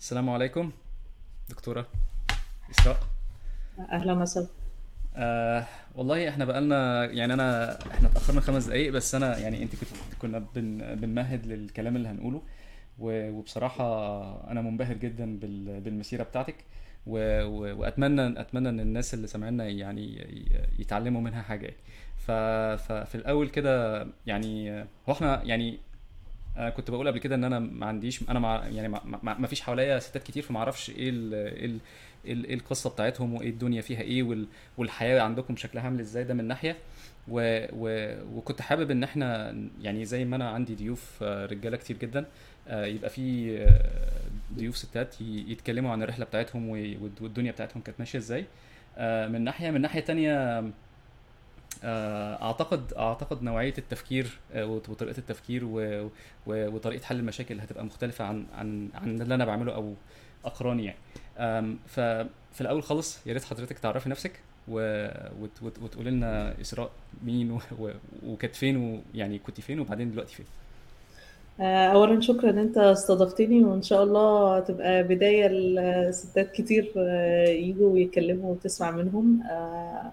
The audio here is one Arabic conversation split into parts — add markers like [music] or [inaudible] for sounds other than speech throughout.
السلام عليكم دكتورة إسراء أهلا وسهلا آه والله إحنا بقالنا يعني أنا إحنا اتأخرنا خمس دقايق بس أنا يعني أنت كنت كنا بن بنمهد للكلام اللي هنقوله و- وبصراحة أنا منبهر جدا بال- بالمسيرة بتاعتك وأتمنى أتمنى إن الناس اللي سامعينا يعني يتعلموا منها. ف- ففي الأول كده يعني هو إحنا يعني أنا كنت بقول قبل كده إن أنا ما عنديش أنا مع يعني ما, ما, فيش حواليا ستات كتير فما أعرفش إيه ال إيه ال إيه ال- إيه القصة بتاعتهم وإيه الدنيا فيها إيه وال والحياة عندكم شكلها عامل إزاي ده من ناحية. و و وكنت حابب إن إحنا يعني زي ما أنا عندي ضيوف آه، رجالة كتير جدا آه، يبقى في آه، ضيوف ستات يتكلموا عن الرحلة بتاعتهم والدنيا بتاعتهم كانت ماشية إزاي. آه، من ناحية من ناحية تانية آه، أعتقد أعتقد نوعية التفكير آه، وط- وطريقة التفكير وطريقة حل المشاكل هتبقى مختلفة عن عن عن اللي أنا بعمله أو أقراني يعني ففي الأول خالص يا ريت حضرتك تعرفي نفسك و... وت... وت... وتقولي لنا إسراء مين. وكانت فين ويعني كنت فين وبعدين دلوقتي فين آه، اولا شكرا إن أنت استضفتني وإن شاء الله تبقى بداية لستات كتير آه، يجوا ويتكلموا وتسمع منهم آه، آه،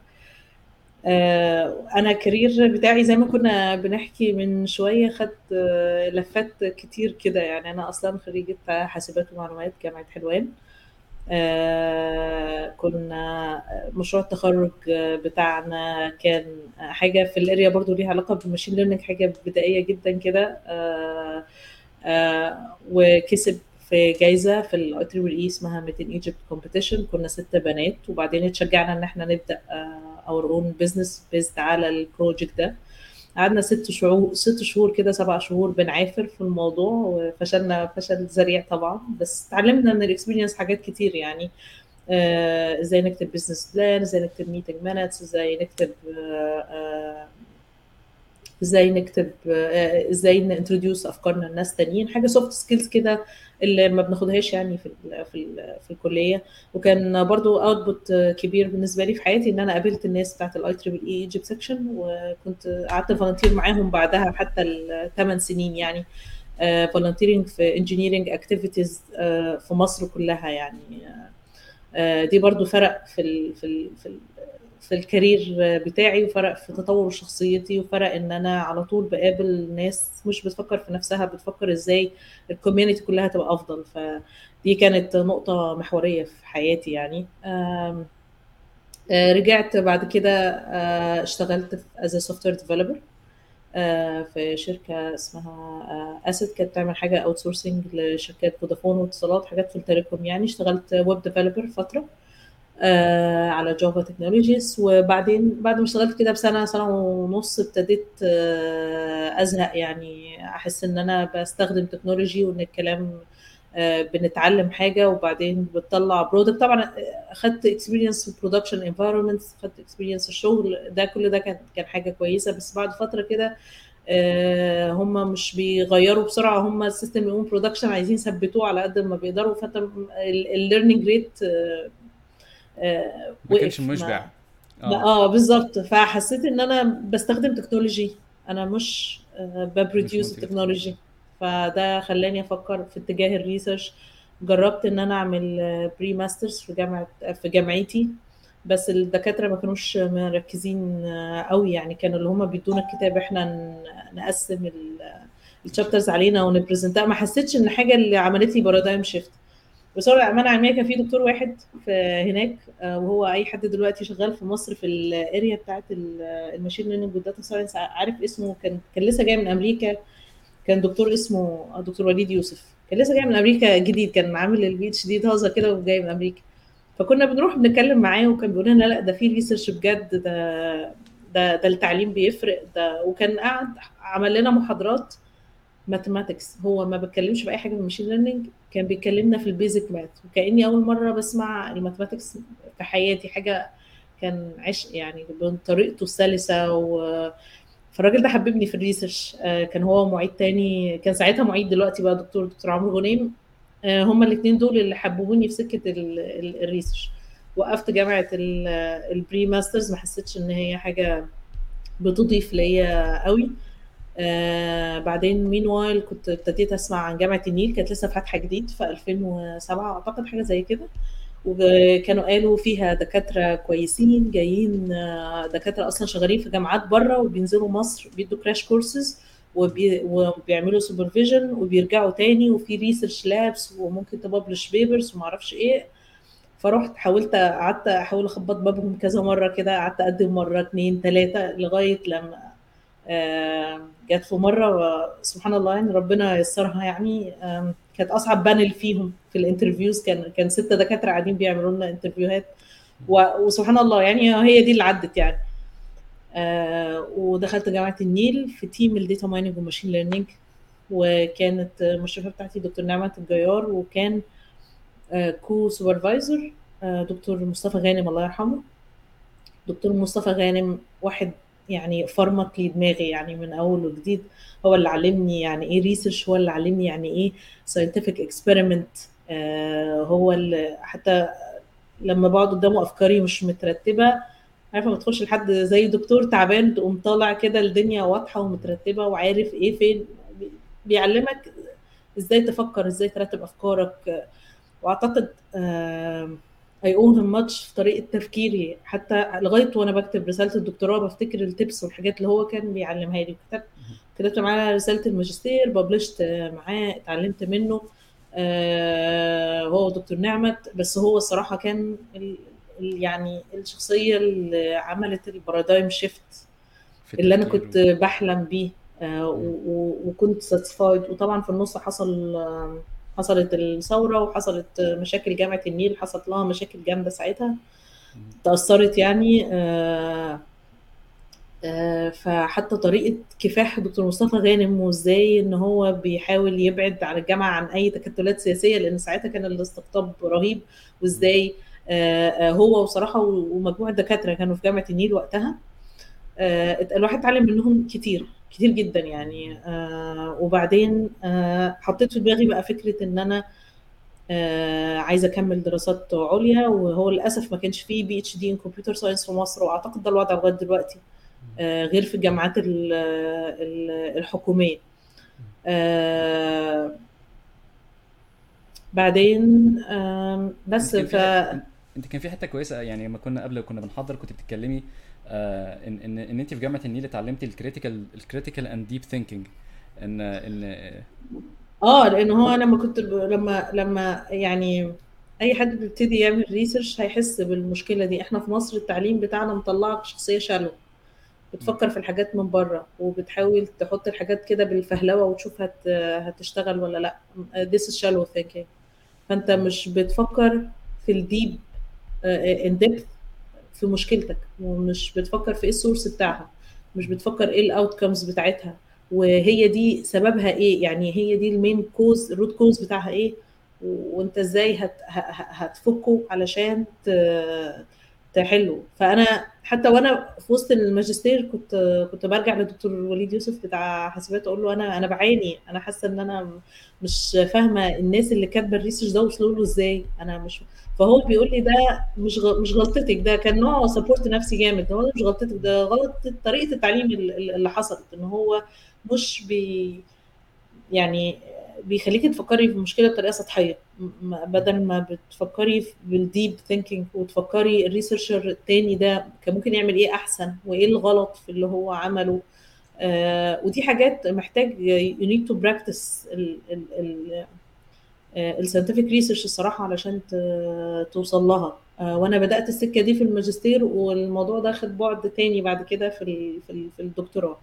أنا ال career بتاعي زي ما كنا بنحكي من شوية خدت آه، لفات كتير كده. يعني أنا أصلا خريجة حاسبات ومعلومات جامعة حلوان. آه، كنا مشروع التخرج بتاعنا كان حاجة في ال area برضو ليها علاقة بال machine learning حاجة بدائية جدا كده. آه، آه، وكسب في جايزة في ال IEEE اسمها Made in Egypt competition كنا ست بنات وبعدين اتشجعنا إن إحنا نبدأ our own business based على ال project ده. قعدنا ست شهور ست شهور كده سبع شهور بنعافر في الموضوع وفشلنا فشل ذريع طبعا بس اتعلمنا من ال experience حاجات كتير يعني. آه، إزاي نكتب business plan إزاي نكتب meeting minutes إزاي نكتب آه، آه، إزاي نكتب آه، إزاي ن introduce افكارنا لناس تانيين. حاجة soft skills كده اللي ما بناخدهاش يعني في ال في ال في الكلية. وكان برضو output كبير بالنسبة لي في حياتي إن أنا قابلت الناس بتاعت ال IEEE Egypt section وكنت قعدت volunteer معاهم بعدها حتى الثمان سنين يعني. volunteering في engineering activities في مصر كلها يعني. آه، دي برضو فرق في ال في ال في ال في ال career بتاعي وفرق في تطور شخصيتي وفرق إن أنا على طول بقابل ناس مش بتفكر في نفسها بتفكر إزاي ال community كلها تبقى أفضل. فدي كانت نقطة محورية في حياتي يعني. آه، رجعت بعد كده آه، اشتغلت a software developer آه، في شركة اسمها اسيد كانت بتعمل حاجة outsourcing لشركات فودافون واتصالات حاجات في ال telecom يعني. اشتغلت web developer فترة. آه، على Java technologies وبعدين بعد ما اشتغلت كده بسنة سنة ونص ابتديت آه، أزهق يعني. أحس إن أنا بستخدم technology وإن الكلام آه، بنتعلم حاجة وبعدين بتطلع product طبعا آه، خدت experience في production environments خدت experience الشغل. ده كل ده كان كان حاجة كويسة. بس بعد فترة كده آه، هم مش بيغيروا بسرعة. هم ال system يقوم production عايزين يثبتوه على قد ما بيقدروا. فأنت ال learning rate ما كانش مشبع. لا آه بالظبط. فحسيت إن أنا بستخدم technology أنا مش مش ب produce ال technology فده خلاني أفكر في اتجاه ال research جربت إن أنا أعمل pre-masters في جامعة في جامعتي. بس الدكاترة ما كانوش مركزين قوي. يعني كانوا اللي هم بيدونا الكتاب إحنا نقسم ال chapters علينا ون present ها. ما حسيتش إن حاجة اللي عملت لي paradigm shift بس هو الامانه علميه كان في دكتور واحد في هناك آه، وهو أي حد دلوقتي شغال في مصر في ال area بتاعت ال- ال machine learning وال data science عارف اسمه كان كان لسه جاي من أمريكا كان دكتور اسمه آه، دكتور وليد يوسف كان لسه جاي من أمريكا جديد كان عامل ال PhD طازة كده وجاي من أمريكا. فكنا بنروح بنتكلم معاه وكان بيقول لنا لأ ده في research بجد ده ده ده التعليم بيفرق ده وكان قاعد عمل لنا محاضرات mathematics هو ما بيتكلمش في أي حاجة في ال machine learning كان بيكلمنا في ال basic math وكأني أول مرة بسمع ال mathematics في حياتي حاجة كان عشق يعني بطريقته السلسه و فالراجل ده حببني في ال research آه، كان هو معيد تاني. كان ساعتها معيد دلوقتي بقى دكتور دكتور عمرو غنيم. آه، هما الاثنين دول اللي حببوني في سكة ال- ال- ال research وقفت جامعة ال- ال pre-masters ما حسيتش إن هي حاجة بتضيف ليا قوي. آه بعدين meanwhile كنت ابتديت أسمع عن جامعة النيل كانت لسه فاتحة جديد في 2007 أعتقد حاجة زي كده. وكانوا قالوا فيها دكاترة كويسين جايين آه، دكاترة أصلا شغالين في جامعات بره وبينزلوا مصر بيدوا crash courses وبي وبيعملوا supervision وبيرجعوا تاني وفي research labs وممكن ت publish papers وما أعرفش إيه. فرحت حاولت قعدت أحاول أخبط بابهم كذا مرة كده قعدت أقدم مرة اتنين تلاتة لغاية لما آه، جت في مرة سبحان الله يعني ربنا يسرها يعني كانت أصعب panel فيهم في ال interviews. كان كان ستة دكاترة قاعدين بيعملوا لنا interviewهات. وسبحان الله يعني هي دي اللي عدت يعني. آه، ودخلت جامعة النيل في team ال data mining و machine learning وكانت المشرفه بتاعتي دكتور نعمة الجيار. وكان co-supervisor دكتور مصطفى غانم الله يرحمه. دكتور مصطفى غانم واحد يعني فرمط لي دماغي يعني من أول وجديد. هو اللي علمني يعني إيه research هو اللي علمني يعني إيه scientific experiment هو اللي حتى لما بقعد قدامه أفكاري مش مترتبة عارفة ما تخش لحد زي دكتور تعبان تقوم طالع كده الدنيا واضحة ومترتبة وعارف إيه فين. بيعلمك إزاي تفكر إزاي ترتب أفكارك. وأعتقد I owe him much في طريقة تفكيري. حتى لغاية وأنا بكتب رسالة الدكتوراه بفتكر ال tips والحاجات اللي هو كان بيعلمها لي. كتبت كتبت معاه رسالة الماجستير ببلشت معاه اتعلمت منه. آه، هو دكتور نعمت. بس هو الصراحه كان يعني الشخصية اللي عملت البارادايم شيفت اللي أنا كنت. بحلم بيه. آه، وكنت ساتسفايد وطبعا في النص حصل حصلت الثورة وحصلت مشاكل جامعة النيل حصلت لها مشاكل جامدة ساعتها. تأثرت يعني آه، آه، فحتى طريقة كفاح دكتور مصطفى غانم وإزاي إن هو بيحاول يبعد عن الجامعة عن أي تكتلات سياسية لأن ساعتها كان الاستقطاب رهيب وإزاي آه، هو وصراحة ومجموعة دكاترة كانوا في جامعة النيل وقتها. الواحد اتعلم منهم كتير كتير جدا يعني. آه، وبعدين آه، حطيت في دماغي بقى فكرة إن أنا آه، عايزة أكمل دراسات عليا وهو للأسف ما كانش فيه PhD in computer science في مصر وأعتقد ده الوضع لغاية دلوقتي آه، غير في الجامعات ال- ال- الحكومية. آه، بعدين بس ف أنت كان في حتة كويسة يعني لما كنا قبل كنا بنحضر كنت بتتكلمي آه ان ان إن أنت في جامعة النيل اتعلمتي ال critical ال critical and deep thinking ان ان آه لأن هو لما كنت. لما لما يعني أي حد بيبتدي يعمل research هيحس بالمشكلة دي. إحنا في مصر التعليم بتاعنا مطلعك شخصية shallow بتفكر في الحاجات من بره وبتحاول تحط الحاجات كده بالفهلوة وتشوف هت... هتشتغل ولا لأ. This is shallow thinking. فأنت مش بتفكر في ال deep in depth. في مشكلتك ومش بتفكر في إيه ال source بتاعها مش بتفكر إيه ال outcomes بتاعتها وهي دي سببها إيه؟ يعني هي دي ال main cause ال root cause بتاعها إيه؟ وأنت إزاي هت هتفكه علشان تحله فأنا حتى وأنا في وسط الماجستير كنت كنت برجع لدكتور وليد يوسف بتاع حاسبات أقول له أنا أنا بعاني. أنا حاسة إن أنا مش فاهمة الناس اللي كاتبة ال research ده وصلوا له إزاي. أنا مش فهو بيقول لي ده مش. مش غلطتك. ده كان نوع support نفسي جامد. هو مش غلطتك. ده غلط طريقة التعليم ال- اللي حصلت. إن هو مش بي يعني بيخليكي تفكري في المشكلة بطريقة سطحية. بدل ما بتفكري بال deep thinking وتفكري ال researcher التاني ده كان ممكن يعمل إيه أحسن وإيه الغلط في اللي هو عمله. آه ودي حاجات محتاج practice ال ال ال ال scientific research الصراحة علشان توصل لها. آه، وأنا بدأت السكة دي في الماجستير والموضوع ده خد بعد تاني بعد كده في في ال- في الدكتوراه.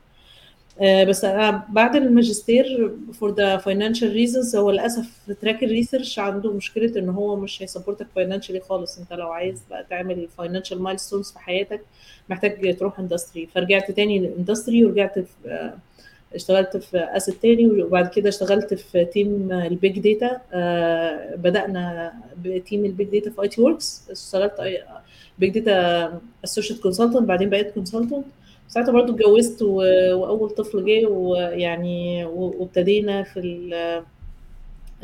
بس أنا بعد الماجستير for the financial reasons هو للأسف track ال research عنده مشكلة إن هو مش هي support ك financially خالص. أنت لو عايز بقى تعمل financial milestones في حياتك محتاج تروح industry فرجعت تاني لل industry ورجعت في آه، اشتغلت في ASSET تاني وبعد كده اشتغلت في team ال big data بدأنا ب team ال big data في ITWorx اشتغلت big data associate consultant بعدين بقيت consultant ساعتها برضو اتجوزت و- وأول طفل جه ويعني وابتدينا في ال-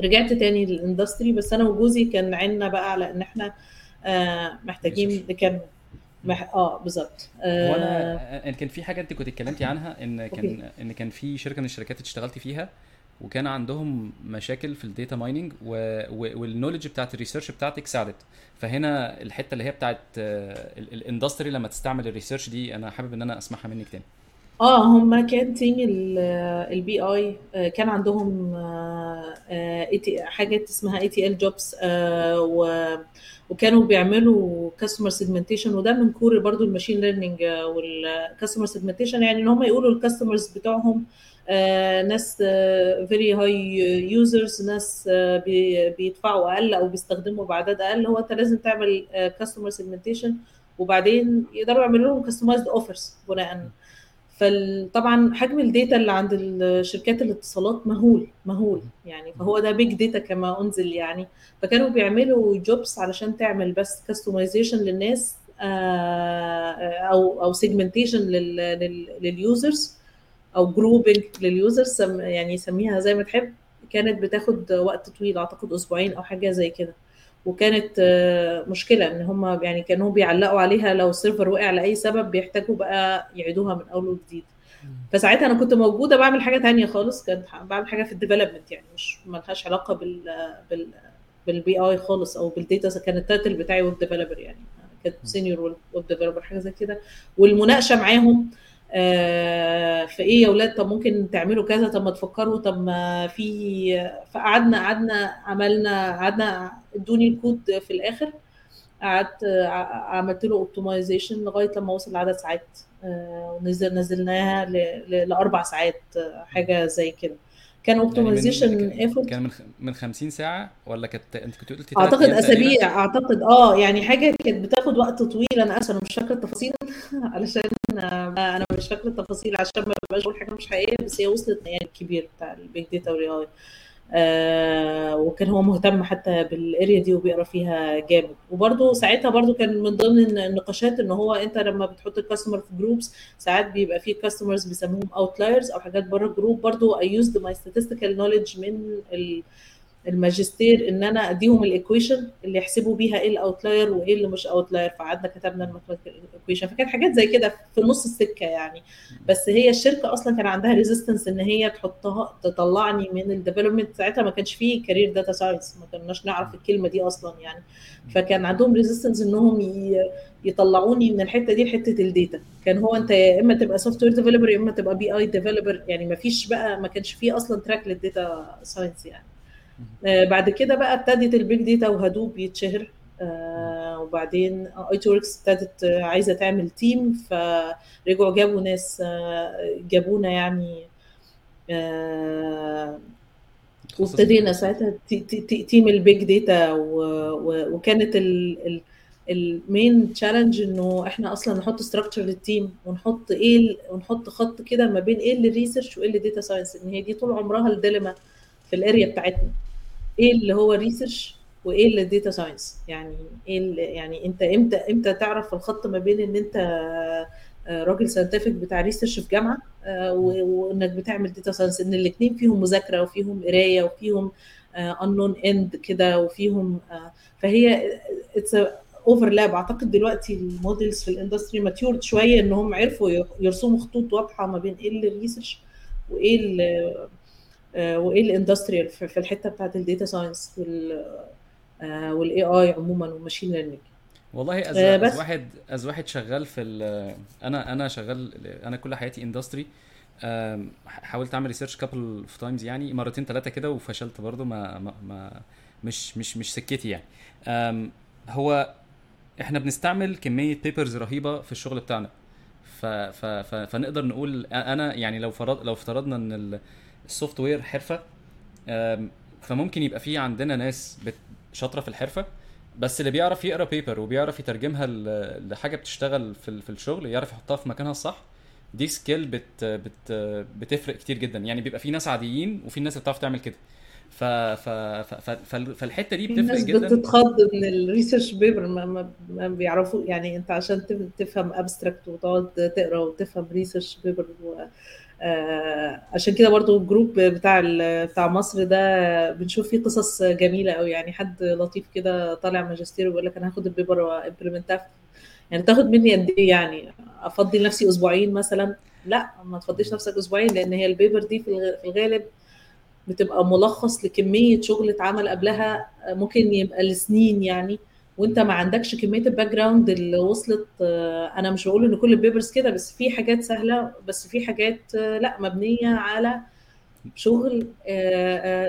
رجعت تاني لل industry بس أنا وجوزي كان عنا بقى على إن إحنا آه، محتاجين نكمل مح... آه بالظبط. هو آه أنا أنا كان في حاجة أنت كنت اتكلمتي عنها إن كان إن كان في شركة من الشركات اشتغلتي فيها وكان عندهم مشاكل في ال data mining وال knowledge بتاعت ال research بتاعتك ساعدت. فهنا الحتة اللي هي بتاعت ال industry لما تستعمل ال research دي أنا حابب إن أنا أسمعها منك تاني. آه هم كان team ال BI كان عندهم آه، آه، حاجات اسمها ETL jobs وكانوا بيعملوا customer segmentation وده من core برضو ال machine learning وال customer segmentation يعني إن هم يقولوا ال customers بتوعهم آه، ناس very high users ناس آه، بي- بيدفعوا أقل أو بيستخدموا بأعداد أقل. هو أنت لازم تعمل customer segmentation وبعدين يقدروا يعملوا لهم customized offers بناء. فطبعا حجم ال data اللي عند الشركات الاتصالات مهول مهول يعني. فهو ده big data كما أنزل يعني. فكانوا بيعملوا jobs علشان تعمل بس customization للناس آه، أو أو segmentation لل users أو grouping لل users يعني سميها زي ما تحب. كانت بتاخد وقت طويل أعتقد أسبوعين أو حاجة زي كده. وكانت آه، مشكلة إن هم يعني كانوا بيعلقوا عليها لو ال server وقع لأي سبب بيحتاجوا بقى يعيدوها من أول وجديد. فساعتها أنا كنت موجودة بعمل حاجة تانية خالص كنت بعمل حاجة في ال development يعني مش ملهاش علاقة بال بال بال BI خالص أو بال data كان ال title بتاعي web developer يعني كنت senior web developer حاجة زي كده. والمناقشة معاهم آه، في إيه يا أولاد طب ممكن تعملوا كذا؟ طب ما تفكروا طب ما في فقعدنا قعدنا عملنا قعدنا ادوني الكود في الآخر. قعدت عملت له optimization لغاية لما وصل لعدد ساعات آه، ونزل نزلناها لأربع ساعات آه، حاجة زي كده. كان يعني من optimization ك- effort كان من من 50 ساعة ولا كانت انت كنت قلتي 3 أعتقد أسابيع أعتقد آه يعني حاجة كانت بتاخد وقت طويل. أنا آسفة أنا مش فاكرة التفاصيل [laughs] علشان أنا مش فاكرة التفاصيل عشان ما بقاش بقول حاجة مش حقيقية بس هي وصلت يعني الكبير بتاع ال big data وال AI آه وكان هو مهتم حتى بال area دي وبيقرا فيها جامد. وبرده ساعتها برده كان من ضمن النقاشات إن هو أنت لما بتحط ال customer في groups ساعات بيبقى في customers بيسموهم outliers أو حاجات بره ال group برده I used my statistical knowledge من ال الماجستير إن أنا أديهم ال equation اللي يحسبوا بيها إيه ال outlier وإيه اللي مش outlier فقعدنا كتبنا ال mathematical equation. فكانت حاجات زي كده في نص السكة يعني. بس هي الشركة أصلا كان عندها resistance إن هي تحطها تطلعني من ال development ساعتها ما كانش فيه career data science ما كناش نعرف الكلمة دي أصلا يعني. فكان عندهم resistance إنهم يطلعوني من الحتة دي لحتة ال data كان هو أنت يا إما تبقى software developer يا إما تبقى BI developer يعني ما فيش بقى ما كانش فيه أصلا track لل data science يعني. بعد كده بقى ابتدت ال big data و Hadoop يتشهر. آه، وبعدين ITWorx ابتدت آه، عايزة تعمل team فرجعوا جابوا ناس آه، جابونا يعني آه، وابتدينا ساعتها تي- تي- تي- team ال big data وكانت ال main challenge إنه إحنا أصلا نحط structure لل team ونحط إيه ونحط خط كده ما بين إيه اللي research وإيه اللي data science إن هي دي طول عمرها ال dilemma في ال area بتاعتنا. إيه اللي هو research وايه اللي data science يعني إيه اللي يعني انت إمتى إمتى تعرف الخط ما بين ان انت آه، راجل scientific بتاع research في جامعة آه، وانك بتعمل data science إن الاثنين فيهم مذاكرة وفيهم قراية وفيهم unknown end كده وفيهم آه، فهي it's overlap أعتقد دلوقتي ال models في ال industry matured شوية إنهم عرفوا يرسموا خطوط واضحة ما بين إيه اللي research وإيه آه، وإيه ال industrial في الحتة بتاعت ال data science وال وال AI عموما وال machine learning والله as آه، as بس واحد as واحد شغال في أنا أنا شغال أنا كل حياتي industry حاولت أعمل research couple of times يعني مرتين ثلاثة كده وفشلت برضه ما, ما, ما مش مش مش سكتي يعني. هو إحنا بنستعمل كمية papers رهيبة في الشغل بتاعنا. ف ف ف فنقدر نقول أنا يعني لو فرض لو افترضنا إن ال software حرفة. فممكن يبقى في عندنا ناس شاطره في الحرفة بس اللي بيعرف يقرأ paper وبيعرف يترجمها لحاجة بتشتغل في في الشغل يعرف يحطها في مكانها الصح دي skill بت بت بتفرق كتير جدا. يعني بيبقى في ناس عاديين وفي ناس بتعرف تعمل كده. ف ف ف ف فال- فالحتة دي بتفرق ناس جدا. بتتخض من ال research paper ما, ما, بيعرفوا يعني انت عشان تف- تفهم abstract وتقعد تقرأ وتفهم research paper و... آه عشان كده برضو ال group بتاع بتاع مصر ده بنشوف فيه قصص جميلة قوي يعني حد لطيف كده طالع ماجستير ويقول لك أنا هاخد ال paper و implement ها يعني تاخد مني قد إيه يعني؟ أفضي لنفسي أسبوعين مثلا؟ لا ما تفضيش نفسك أسبوعين لأن هي ال paper دي في الغالب بتبقى ملخص لكمية شغل اتعمل قبلها ممكن يبقى لسنين يعني. وانت ما عندكش كمية ال background اللي وصلت أنا مش بقول إن كل ال papers كده بس في حاجات سهلة بس في حاجات لأ مبنية على شغل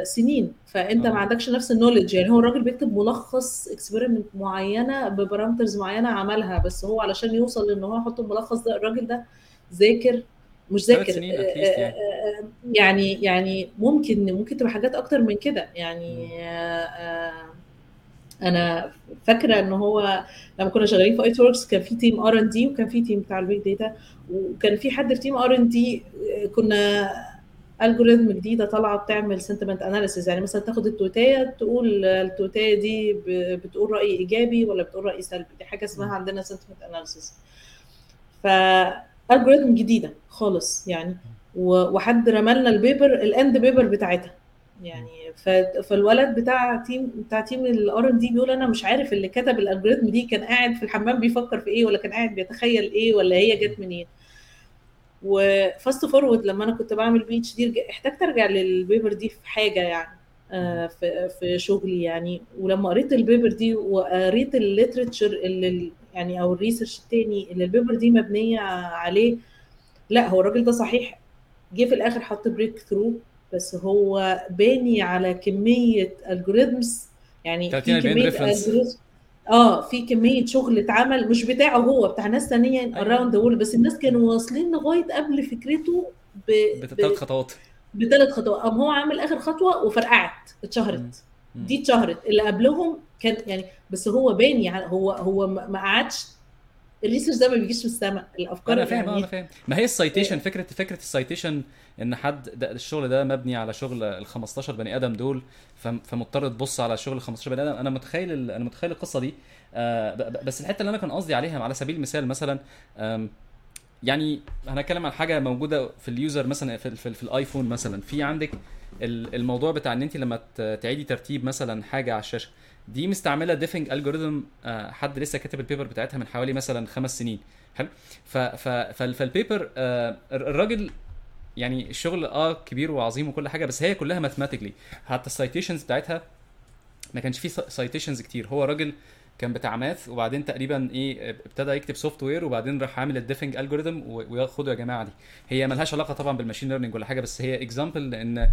سنين. فأنت ما عندكش نفس ال knowledge يعني هو الراجل بيكتب ملخص experiment معينة ب parameters معينة عملها بس هو علشان يوصل إن هو يحط الملخص ده الراجل ده ذاكر مش ذاكر. يعني. يعني يعني ممكن ممكن تبقى حاجات أكتر من كده. يعني أنا فاكرة إن هو لما كنا شغالين في ITWorx كان في team R&D وكان في team بتاع ال big data وكان في حد في team R&D كنا algorithm جديدة طالعة بتعمل sentiment analysis يعني مثلا تاخد ال tweet ايه تقول ال tweet ايه دي بتقول رأي إيجابي ولا بتقول رأي سلبي؟ دي حاجة اسمها عندنا sentiment analysis ف algorithm جديدة خالص يعني وحد رمى لنا ال paper ال end paper بتاعتها. يعني فالولد بتاع team بتاع team ال R&D بيقول أنا مش عارف اللي كتب ال algorithm دي كان قاعد في الحمام بيفكر في إيه ولا كان قاعد بيتخيل إيه ولا هي جت منين. و fast forward لما أنا كنت بعمل PhD احتجت أرجع لل paper دي في حاجة يعني في في شغلي يعني. ولما قريت ال paper دي وقريت ال literature اللي يعني أو ال research التاني اللي ال paper دي مبنية عليه لأ هو الراجل ده صحيح جه في الآخر حط breakthrough بس هو باني على كمية algorithms يعني في كمية آه في كمية شغل اتعمل مش بتاعه هو بتاع ناس ثانية around that بس الناس كانوا واصلين لغاية قبل فكرته ب بثلاث خطوات. بثلاث خطوات. قام هو عامل آخر خطوة وفرقعت اتشهرت. دي اتشهرت. اللي قبلهم كان يعني بس هو باني هو هو ما قعدش ال research ده ما بيجيش من السماء الأفكار أنا فاهم يعني أنا فاهم. ما هي ال citation فكرة فكرة ال citation إن حد ده الشغل ده مبني على شغل ال 15 بني آدم دول فمضطر تبص على شغل ال 15 بني آدم. أنا متخيل أنا متخيل القصة دي. آه بس الحتة اللي أنا كان قصدي عليها على سبيل المثال مثلا يعني هنتكلم عن حاجة موجودة في ال user مثلا في, في, في الآيفون مثلا. في عندك الموضوع بتاع إن انت لما تعيدي ترتيب مثلا حاجة على الشاشة دي مستعملة diffing algorithm حد لسه كاتب ال paper بتاعتها من حوالي مثلا خمس سنين. حلو؟ فال paper الراجل يعني الشغل آه كبير وعظيم وكل حاجة بس هي كلها mathematically حتى ال citations بتاعتها ما كانش فيه citations كتير. هو راجل كان بتاع math وبعدين تقريبا إيه ابتدى يكتب software وبعدين راح عامل ال diffing algorithm وياخدوا يا جماعة دي. هي ملهاش علاقة طبعا بال machine learning ولا حاجة بس هي example لأن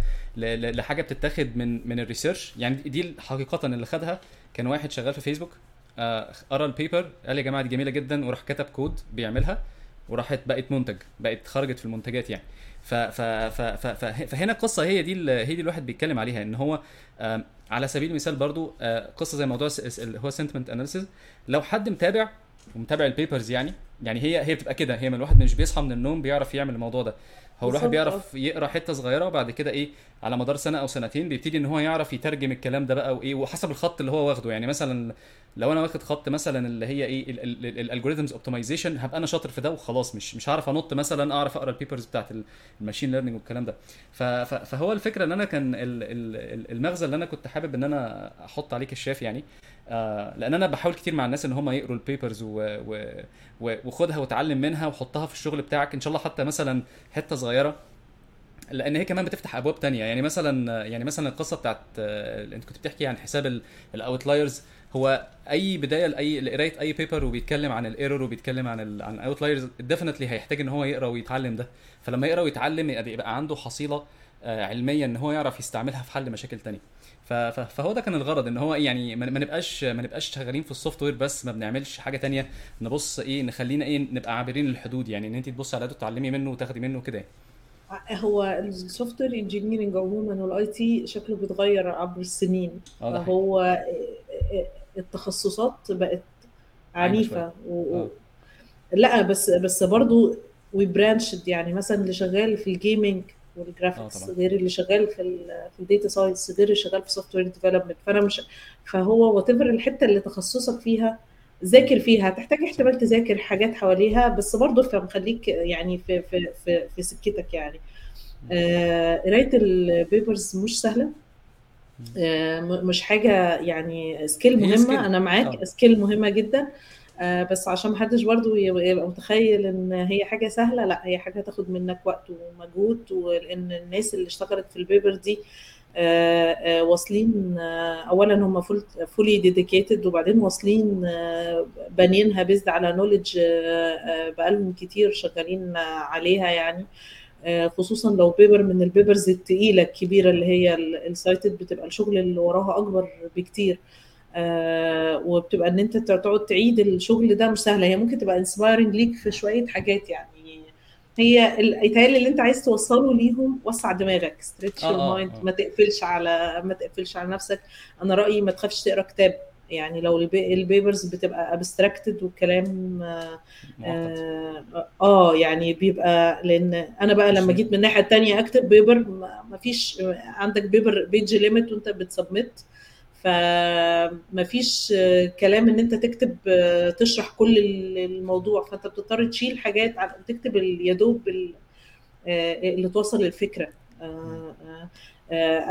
لحاجة بتتاخد من من ال research يعني دي حقيقة اللي خدها. كان واحد شغال في فيسبوك قرأ ال paper قال يا جماعة دي جميلة جدا وراح كتب كود بيعملها وراحت بقت منتج بقت خرجت في المنتجات يعني. ف ف ف ف فهنا القصة هي دي هي دي الواحد بيتكلم عليها إن هو على سبيل المثال برضو قصة زي موضوع اللي هو sentiment analysis لو حد متابع ومتابع ال papers يعني يعني هي هي بتبقى كده هي من الواحد مش بيصحى من النوم بيعرف يعمل الموضوع ده. هو الواحد بيعرف يقرأ حتة صغيرة وبعد كده إيه على مدار سنة أو سنتين بيبتدي إن هو يعرف يترجم الكلام ده بقى وإيه وحسب الخط اللي هو واخده. يعني مثلا لو أنا واخد خط مثلا اللي هي إيه ال algorithms optimization هبقى أنا شاطر في ده وخلاص مش مش هعرف أنط مثلا أعرف أقرأ ال papers بتاعت ال machine learning والكلام ده. فهو الفكرة إن أنا كان المغزى اللي أنا كنت حابب إن أنا أحط عليك الشاف يعني آه لأن أنا بحاول كتير مع الناس إن هم يقروا ال papers وخدها وتعلم منها وحطها في الشغل بتاعك إن شاء الله حتى مثلا حتة صغيرة لأن هي كمان بتفتح أبواب تانية. يعني مثلا يعني مثلا القصة بتاعت أنت كنت بتحكي عن حساب ال outliers هو أي بداية لأي لقراية أي paper وبيتكلم عن ال error وبيتكلم عن ال عن ال outliers definitely هيحتاج إن هو يقرأ ويتعلم ده. فلما يقرأ ويتعلم يبقى عنده حصيلة علمية إن هو يعرف يستعملها في حل مشاكل تانية. فهو ده كان الغرض إن هو يعني ما نبقاش ما نبقاش شغالين في ال software بس ما بنعملش حاجة تانية نبص إيه نخلينا إيه نبقى عابرين للحدود يعني إن أنت تبصي على ده وتتعلمي منه وتاخدي منه كده. هو ال software engineering عموما وال IT شكله بيتغير عبر السنين. فهو التخصصات بقت عنيفة و... لا بس بس برضه و branched يعني مثلا اللي شغال في ال gaming وال graphics غير اللي شغال في ال في ال data science غير اللي شغال في software development فأنا مش فهو وات الحتة اللي تخصصك فيها ذاكر فيها هتحتاج احتمال تذاكر حاجات حواليها بس برضه افهم خليك يعني في في في, في سكتك يعني. قرايه آه ال papers مش سهلة. آه مش حاجة يعني skill مهمة. أنا معاك skill مهمة جدا. آه، بس عشان محدش برضو يبقى متخيل إن هي حاجة سهلة لأ هي حاجة هتاخد منك وقت ومجهود ولأن الناس اللي اشتغلت في ال paper دي آه، آه، واصلين اولا هم fully dedicated وبعدين واصلين بانيينها based على knowledge بقالهم كتير شغالين عليها يعني. خصوصا لو paper من ال papers التقيلة الكبيرة اللي هي ال cited بتبقى الشغل اللي وراها أكبر بكتير. آه وبتبقى إن أنت تقعد تعيد الشغل ده مش سهلة. هي ممكن تبقى inspiring ليك في شوية حاجات يعني. هي التهيألي اللي أنت عايز توصله ليهم وسع دماغك. stretch آه mind آه. ما تقفلش على ما تقفلش على نفسك. أنا رأيي ما تخافش تقرأ كتاب. يعني لو ال papers بتبقى abstracted والكلام آه, آه يعني بيبقى لأن أنا بقى لما جيت من الناحية الثانية أكتب paper ما فيش عندك paper page limit وأنت بت submit فما فيش كلام إن أنت تكتب تشرح كل الموضوع. فأنت بتضطر تشيل حاجات تكتب يدوب اللي توصل للفكرة.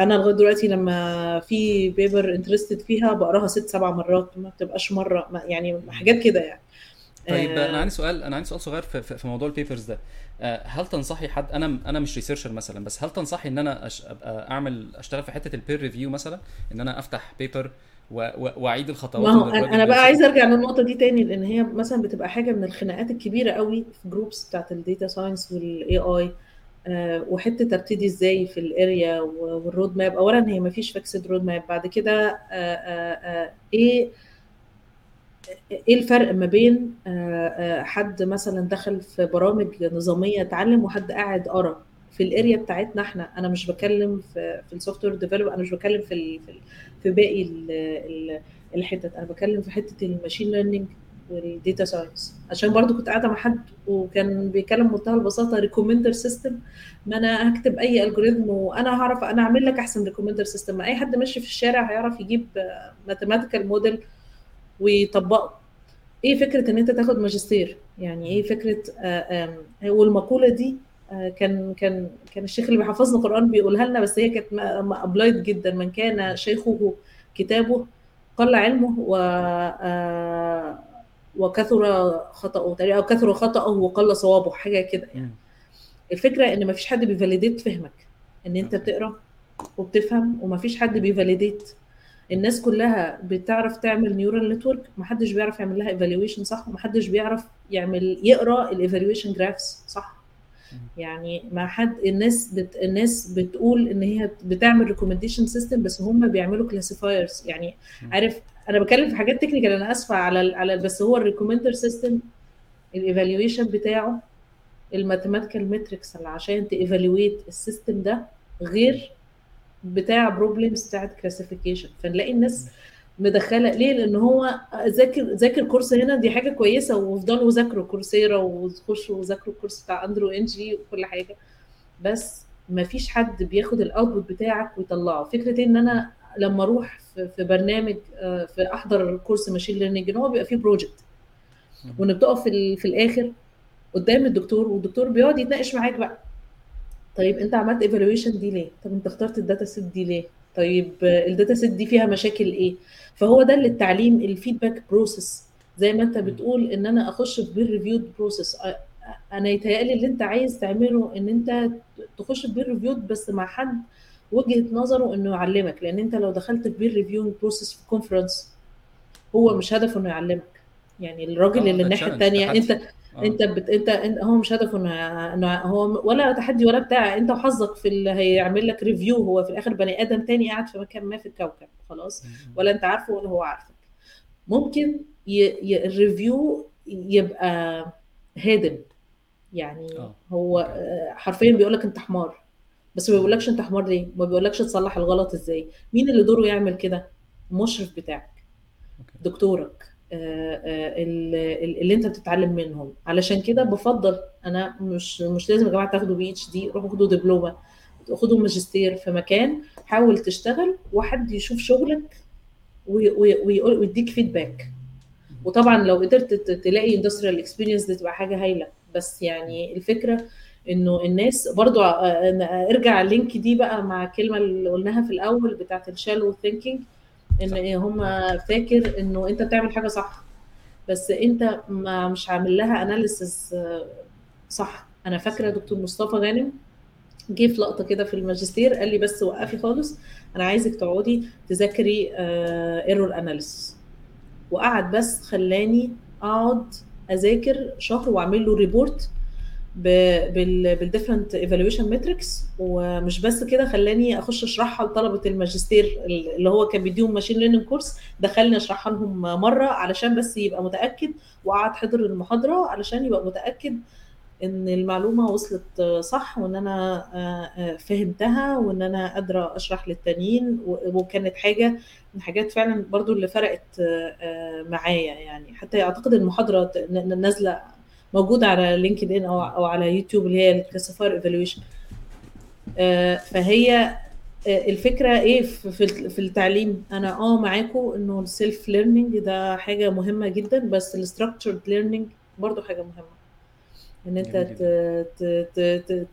أنا لغاية دلوقتي لما في paper interested فيها بقراها ست سبع مرات ما بتبقاش مرة يعني حاجات كده يعني. طيب أنا عندي سؤال أنا عندي سؤال صغير في, في موضوع ال papers ده. هل تنصحي حد أنا أنا مش researcher مثلا بس هل تنصحي إن أنا أش... أبقى أعمل أشتغل في حتة ال peer review مثلا؟ إن أنا أفتح paper وأعيد الخطوات ما هو أنا بقى عايزه أرجع للنقطة دي تاني لأن هي مثلا بتبقى حاجة من الخناقات الكبيرة قوي في groups بتاعت ال data science وال AI وحتة ابتدي إزاي في ال area وال road map اولا هي ما فيش fixed road map بعد كده إيه إيه الفرق ما بين حد مثلا دخل في برامج نظامية اتعلم وحد قاعد قرا؟ في ال area بتاعتنا إحنا أنا مش بتكلم في في ال software develop أنا مش بتكلم في في, باقي ال ال الحتت أنا بتكلم في حتة ال machine learning وال data science عشان برضو كنت قاعدة مع حد وكان بيتكلم بمنتهى البساطة recommender system ما أنا هكتب أي algorithm وأنا هعرف أنا اعمل لك أحسن recommender system أي حد ماشي في الشارع هيعرف يجيب mathematical model ويطبقه إيه فكرة إن أنت تاخد ماجستير؟ يعني إيه فكرة والمقولة دي كان كان كان الشيخ اللي بيحفظنا القران بيقولها لنا بس هي كانت applied جدا. من كان شيخه كتابه قل علمه و وكثر خطأه تقريبا أو كثر خطأه وقل صوابه حاجة كده يعني. الفكرة إن ما فيش حد بي validate فهمك إن أنت بتقرأ وبتفهم وما فيش حد بي validate الناس كلها بتعرف تعمل neural network محدش بيعرف يعمل لها evaluation صح ومحدش بيعرف يعمل يقرأ ال evaluation graphs صح. يعني ما حد الناس بت الناس بتقول إن هي بتعمل recommendation system بس هم بيعملوا classifiers يعني عارف أنا بتكلم في حاجات technical أنا آسفة على على بس هو ال recommender system ال evaluation بتاعه ال mathematical metrics اللي عشان ت evaluate ال system ده غير بتاع problems بتاعت classification فنلاقي الناس مدخلة. ليه؟ لأن هو ذاكر ذاكر course هنا دي حاجة كويسة. وافضلوا ذاكروا Coursera وخشوا وذاكروا ال course بتاع Andrew Ng وكل حاجة. بس ما فيش حد بياخد ال output بتاعك ويطلعه. فكرة إن أنا لما أروح في برنامج في أحضر course machine learning إن هو بيبقى فيه project وان بتقف في, في الآخر قدام الدكتور والدكتور بيقعد يتناقش معاك بقى. طيب انت عملت evaluation دي ليه؟ طب انت اخترت ال data set دي ليه؟ طيب ال data set دي فيها مشاكل إيه؟ فهو ده اللي التعليم ال feedback process زي ما انت بتقول ان أنا اخش في peer reviewed process أنا يتهيألي اللي انت عايز تعمله ان انت تخش في peer reviewed بس مع حد وجهة نظره انه يعلمك. لأن انت لو دخلت في peer review process في conference هو مش هدفه انه يعلمك. يعني الراجل اللي الناحية الثانية انت آه. انت بت... انت هو مش هدفه إنه هو ولا تحدي ولا بتاع انت وحظك في اللي هيعمل لك review هو في الآخر بني آدم تاني قاعد في مكان ما في الكوكب خلاص؟ ولا انت عارفه ولا هو عارفك. ممكن ي... ي... ال review يبقى هادم يعني أوه. هو حرفيا بيقول لك أنت حمار بس ما بيقولكش أنت حمار ليه؟ ما بيقولكش تصلح الغلط إزاي؟ مين اللي دوره يعمل كده؟ المشرف بتاعك دكتورك. اللي انت بتتعلم منهم. علشان كده بفضل أنا مش مش لازم يا جماعة تاخدوا PhD روحوا خدوا دبلومة خدوا ماجستير في مكان حاول تشتغل وحد يشوف شغلك ويديك feedback وطبعا لو قدرت تلاقي industrial experience دي تبقى حاجة هايلة. بس يعني الفكرة إنه الناس برضو ارجع ال link دي بقى مع الكلمة اللي قلناها في الأول بتاعت ال shallow thinking إن هم فاكر إنه أنت بتعمل حاجة صح. بس أنت ما مش عامل لها analysis صح. أنا فاكرة دكتور مصطفى غانم جه في لقطة كده في الماجستير قال لي بس وقفي خالص أنا عايزك تقعدي تذاكري error analysis وقعد بس خلاني أقعد أذاكر شهر وأعمل له report بال different evaluation metrics ومش بس كده خلاني أخش أشرحها لطلبة الماجستير اللي هو كان بيديهم machine learning course دخلني أشرحها لهم مرة علشان بس يبقى متأكد وقعد حضر المحاضرة علشان يبقى متأكد إن المعلومة وصلت صح وإن أنا فهمتها وإن أنا قادرة أشرح للتانيين وكانت حاجة من الحاجات فعلا برضو اللي فرقت معايا يعني. حتى أعتقد المحاضرة نازلة موجوده على LinkedIn أو أو على يوتيوب اللي هي ال classifier evaluation فهي الفكرة إيه في التعليم؟ أنا آه معاكم إنه ال self learning ده حاجة مهمة جدا بس ال structured learning برضو حاجة مهمة. إن أنت ت ت ت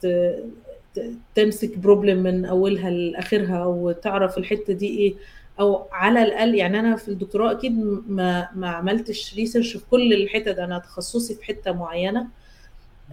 ت تمسك problem من أولها لآخرها وتعرف الحتة دي إيه. أو على الأقل يعني أنا في الدكتوراه أكيد ما ما عملتش research في كل الحتت أنا تخصصي في حتة معينة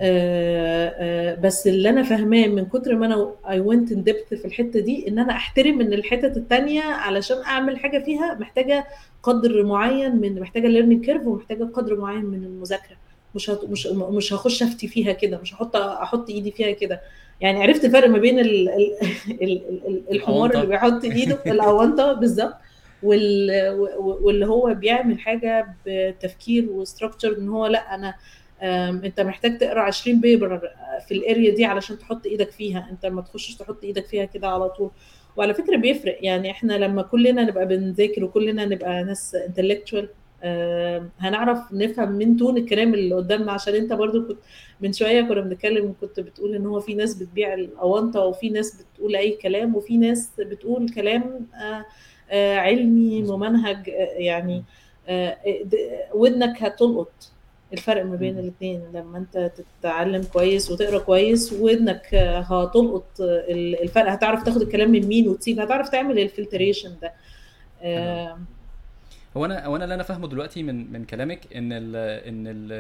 آآ آآ بس اللي أنا فاهماه من كتر ما أنا I went in في الحتة دي إن أنا أحترم إن الحتت التانية علشان أعمل حاجة فيها محتاجة قدر معين من محتاجة learning curve ومحتاجة قدر معين من المذاكرة مش. مش مش هخش أفتي فيها كده مش هحط أحط إيدي فيها كده يعني عرفت الفرق ما بين ال... ال... ال... الحمار اللي بيحط إيده الأونطة بالظبط. وال... واللي هو بيعمل حاجة بتفكير و structure إن هو لأ أنا أنت محتاج تقرأ 20 paper في ال area دي علشان تحط إيدك فيها. أنت ما تخشش تحط إيدك فيها كده على طول. وعلى فكرة بيفرق. يعني إحنا لما كلنا نبقى بنذاكر وكلنا نبقى ناس intellectual هنعرف نفهم من tone الكلام اللي قدامنا عشان انت برضو كنت من شوية كنا بنتكلم وكنت بتقول إن هو في ناس بتبيع الأونطة وفي ناس بتقول أي كلام وفي ناس بتقول كلام آه آه علمي ممنهج يعني ودنك هتلقط الفرق ما بين الاثنين لما انت تتعلم كويس وتقرأ كويس ودنك هتلقط الفرق. هتعرف تاخد الكلام من مين وتسيب هتعرف تعمل ال filtration ده. هو أنا هو أنا اللي أنا فاهمه دلوقتي من من كلامك إن ال إن ال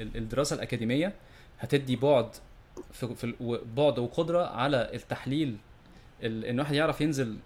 ال الدراسة الأكاديمية هتدي بعد في, في بعد وقدرة على التحليل إن واحد يعرف ينزل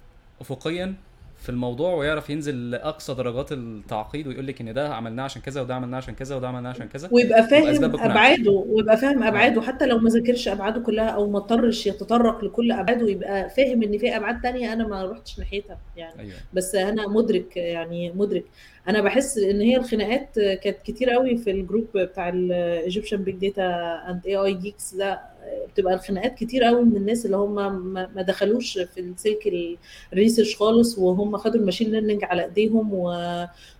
افقيا في الموضوع ويعرف ينزل لأقصى درجات التعقيد ويقول لك إن ده عملناه عشان كذا وده عملناه عشان كذا وده عملناه عشان كذا ويبقى فاهم أبعاده ويبقى فاهم أبعاده حتى لو ما ذاكرش أبعاده كلها أو ما اضطرش يتطرق لكل أبعاده ويبقى فاهم إن في أبعاد تانية أنا ما رحتش ناحيتها يعني. أيوة. بس أنا مدرك يعني مدرك. أنا بحس إن هي الخناقات كانت كتير قوي في ال group بتاع ال Egyptian Big Data and AI geeks ده بتبقى الخناقات كتير قوي من الناس اللي هم ما دخلوش في السلك ال research خالص وهم خدوا ال machine learning على ايديهم و...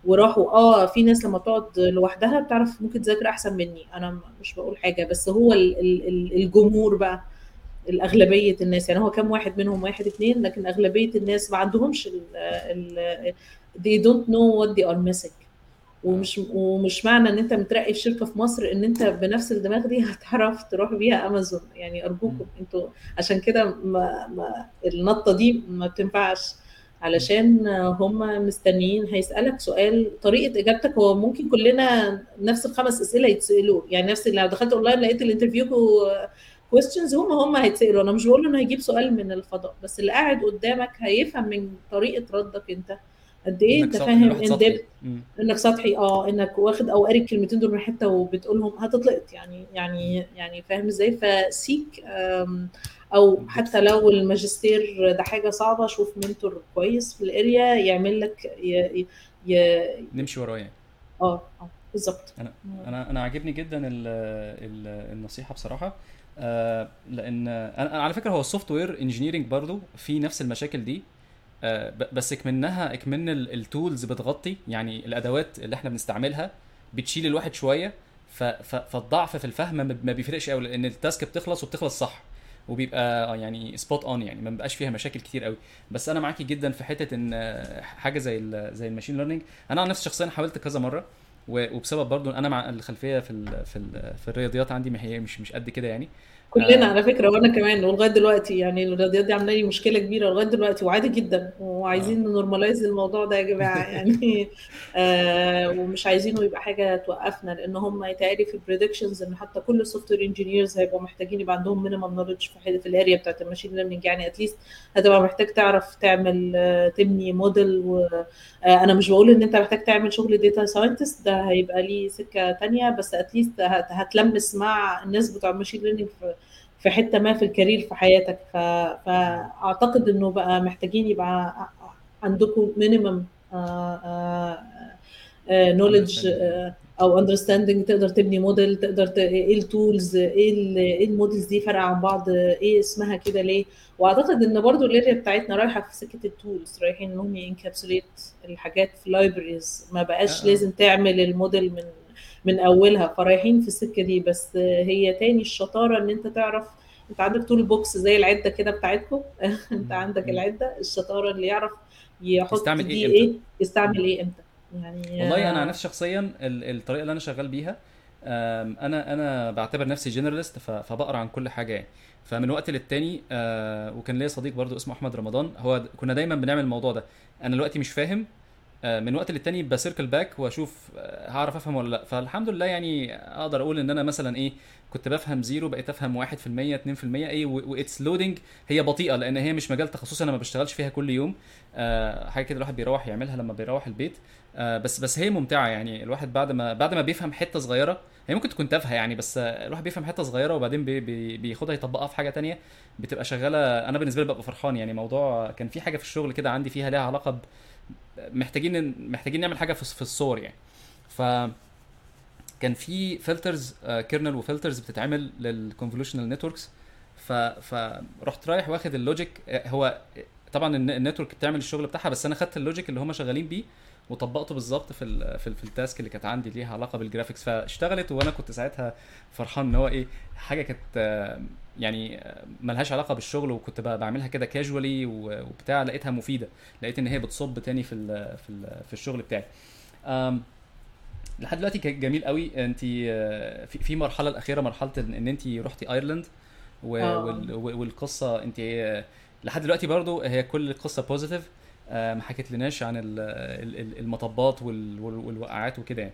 وراحوا. آه في ناس لما بتقعد لوحدها بتعرف ممكن تذاكر أحسن مني. أنا مش بقول حاجة بس هو الجمهور بقى الأغلبية الناس. يعني هو كم واحد منهم؟ واحد اتنين لكن أغلبية الناس ما عندهمش ال ال they don't know what they are missing. ومش ومش معنى إن أنت مترقي في شركة في مصر إن أنت بنفس الدماغ دي هتعرف تروح بيها أمازون. يعني أرجوكم أنتوا عشان كده ما, ما النطة دي ما بتنفعش. علشان هم مستنيين. هيسألك سؤال. طريقة إجابتك هو ممكن كلنا نفس الخمس أسئلة يتسألوا. يعني نفس لو دخلت اونلاين لقيت ال interview questions هم هم هيتسألوا. أنا مش بقول إنه هيجيب سؤال من الفضاء. بس اللي قاعد قدامك هيفهم من طريقة ردك أنت. قد إيه؟ أنت فاهم؟ إن إنك سطحي آه إنك واخد أو قاري الكلمتين دول من حتة وبتقولهم هتتلقط. يعني يعني يعني فاهم إزاي؟ فسيك أو حتى لو الماجستير ده حاجة صعبة شوف mentor كويس في ال area يعمل لك ي... ي... نمشي وراه يعني. آه آه بالظبط. أنا أنا أنا عاجبني جدا ال ال النصيحة بصراحة. آه لأن أنا على فكرة هو ال software engineering برضو في نفس المشاكل دي. بس اكمنها اكمن ال tools بتغطي يعني الأدوات اللي إحنا بنستعملها بتشيل الواحد شوية فالضعف في الفهم ما بيفرقش قوي لأن ال task بتخلص وبتخلص صح وبيبقى يعني spot on يعني ما بيبقاش فيها مشاكل كتير قوي بس أنا معاكي جدا في حتة إن حاجة زي زي ال machine learning أنا عن نفسي شخصيا حاولت كذا مرة وبسبب برضو أنا مع الخلفية في في في الرياضيات عندي ما هي مش مش قد كده يعني. كلنا على فكرة وأنا كمان ولغاية دلوقتي يعني الرياضيات دي عاملة لي مشكلة كبيرة لغاية دلوقتي وعادي جدا وعايزين normalize الموضوع ده يا جماعة [laughs] يعني آه ومش عايزينه يبقى حاجة توقفنا لأن هم يتهيألي في ال predictions إن حتى كل ال software engineers هيبقوا محتاجين يبقى عندهم minimum knowledge في في ال area بتاعت ال machine learning يعني at least هتبقى محتاج تعرف تعمل آه، تبني موديل وأنا مش بقول إن أنت محتاج تعمل شغل data scientist ده هيبقى ليه سكة تانية بس at least هتلمس مع الناس بتوع ال machine learning في في حتة ما في ال career في حياتك. ف... فأعتقد إنه بقى محتاجين يبقى عندكم minimum knowledge أو understanding تقدر تبني موديل تقدر ت... إيه ال tools إيه. إيه ال models دي فارقه عن بعض إيه اسمها كده ليه؟ وأعتقد إن برضو ال area بتاعتنا رايحة في سكة ال tools رايحين انهم ي encapsulate الحاجات في libraries ما بقاش لازم تعمل الموديل من من أولها فرايحين في السكة دي. بس هي تاني الشطارة إن أنت تعرف أنت عندك tool box زي العدة كده بتاعتكم. [laughs] أنت عندك العدة الشطارة اللي يعرف يحط يستعمل دي إيه إمتى؟ يستعمل إيه إمتى. يعني والله أنا عن نفسي شخصيا ال- الطريقة اللي أنا شغال بيها أنا أنا بعتبر نفسي generalist فبقرأ عن كل حاجة يعني. فمن وقت للتاني آه، وكان ليا صديق برضو اسمه أحمد رمضان هو كنا دايما بنعمل الموضوع ده. أنا دلوقتي مش فاهم آه، من وقت للتاني ب circle back واشوف آه، هعرف افهم ولا لا. فالحمد لله يعني أقدر أقول ان أنا مثلا إيه كنت بفهم zero بقيت افهم 1% 2% إيه وات's loading هي بطيئة لأن هي مش مجال تخصصي أنا ما بشتغلش فيها كل يوم. آه، حاجة كده الواحد بيروح يعملها لما بيروح البيت. آه، بس بس هي ممتعة يعني. الواحد بعد ما بعد ما بيفهم حتة صغيرة هي ممكن تكون تافهة يعني بس آه، الواحد بيفهم حتة صغيرة وبعدين بي بي بياخدها يطبقها في حاجة تانية بتبقى شغالة. أنا بالنسبة لي ببقى فرحان يعني. موضوع كان في حاجة في الشغل كده عندي فيها ليها علاقة محتاجين محتاجين نعمل حاجة في الصور يعني. ف كان في filters kernel و filters بتتعمل لل convolutional networks ف فرحت رايح واخد ال logic آه، هو طبعا الن- ال network بتعمل الشغل بتاعها بس أنا خدت ال logic اللي هم شغالين بيه وطبقته بالظبط في ال في, ال في ال task اللي كانت عندي ليها علاقة بال graphics فاشتغلت وأنا كنت ساعتها فرحان إن هو إيه حاجة كانت آه، يعني آه، ملهاش علاقة بالشغل وكنت بعملها كده casually وبتاع لقيتها مفيدة. لقيت إن هي بتصب تاني في ال في ال في الشغل بتاعي. لحد دلوقتي كان جميل قوي. انت آه، في مرحلة الأخيرة مرحلة ان انت رحتي ايرلند وال- والقصة انت آه، لحد دلوقتي برضو هي كل القصة positive ما حكيت لناش عن ال- ال- ال- المطبات وال- وال- والوقعات وكده يعني.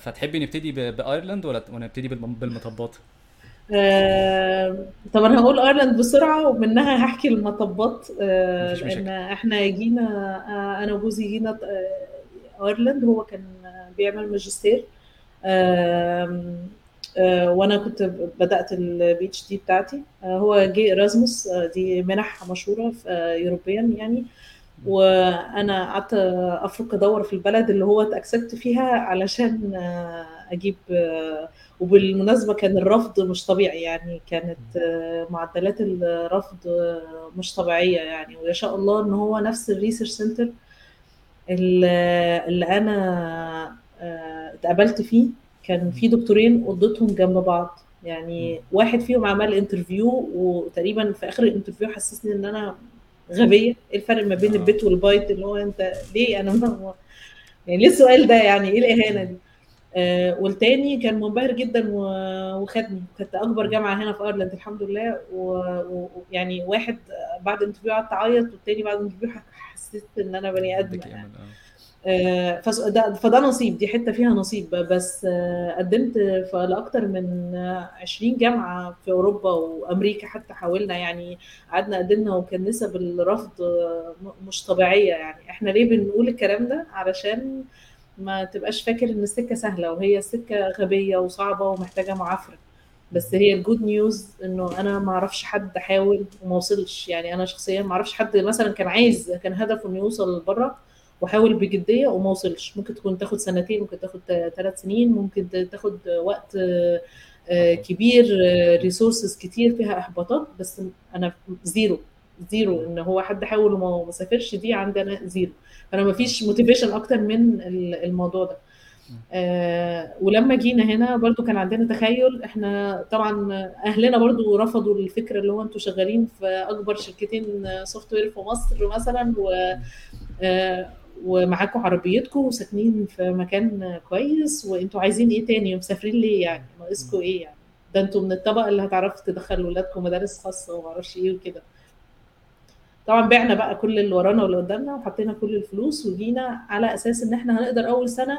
فتحبي نبتدي بأيرلند ولا نبتدي بالم- بالمطبات؟ آه، طب أنا هقول ايرلاند بسرعة ومنها هحكي المطبات آه، مفيش لأن مشاكل إحنا جينا آه، أنا وجوزي جينا آه، ايرلاند هو كان بيعمل ماجستير آم، آه، وأنا كنت بدأت ال PhD بتاعتي. آه، هو جه إيرازموس آه، دي منح مشهورة في آه، European يعني. وأنا قعدت افرق أدور في البلد اللي هو ات accept فيها علشان آه، أجيب آه، وبالمناسبة كان الرفض مش طبيعي يعني كانت آه، معدلات الرفض آه، مش طبيعية يعني ويشاء الله إن هو نفس ال research center اللي أنا آه، اتقابلت فيه. كان في دكتورين اوضتهم جنب بعض. يعني واحد فيهم عمل interview وتقريبا في آخر ال interview حسسني إن أنا غبية. إيه الفرق ما بين آه. ال bit وال byte اللي هو أنت ليه أنا ما [laughs] يعني ليه السؤال ده يعني؟ إيه الإهانة دي؟ آه والتاني كان منبهر جدا وخدني. كانت أكبر جامعة هنا في أيرلند الحمد لله. ويعني واحد بعد ال interview قعدت أعيط والتاني بعد ال interview حسيت إن أنا بني آدمة يعني آه، فس- ده- فده نصيب دي حتة فيها نصيب. بس آه، قدمت في لأكتر من آه، 20 جامعة في أوروبا وأمريكا حتى حاولنا يعني قعدنا قدمنا وكان نسب الرفض آه، مش طبيعية يعني. إحنا ليه بنقول الكلام ده؟ علشان ما تبقاش فاكر إن السكة سهلة وهي السكة غبية وصعبة ومحتاجة معافرة. بس هي ال good news إنه أنا ما أعرفش حد حاول وما وصلش. يعني أنا شخصيا ما أعرفش حد مثلا كان عايز كان هدفه إنه يوصل لبره وحاول بجدية وما وصلش. ممكن تكون تاخد سنتين ممكن تاخد ثلاث سنين ممكن تاخد وقت آه، آه، كبير resources كتير فيها إحباطات. بس أنا zero. zero إن هو حد حاول وما ما سافرش دي عندنا zero. فانا ما فيش motivation أكتر من ال- الموضوع ده. آه ولما جينا هنا برضو كان عندنا تخيل. إحنا طبعا أهلنا برضو رفضوا الفكرة اللي هو أنتوا شغالين في أكبر شركتين software في مصر مثلا و آه ومعاكم عربيتكم وساكنين في مكان كويس. وأنتوا عايزين إيه تاني؟ مسافرين ليه يعني؟ ناقصكم إيه يعني؟ ده أنتوا من الطبقة اللي هتعرفوا تدخلوا ولادكم مدارس خاصة وما أعرفش إيه وكده. طبعا بعنا بقى كل اللي ورانا واللي قدامنا وحطينا كل الفلوس وجينا على أساس إن إحنا هنقدر أول سنة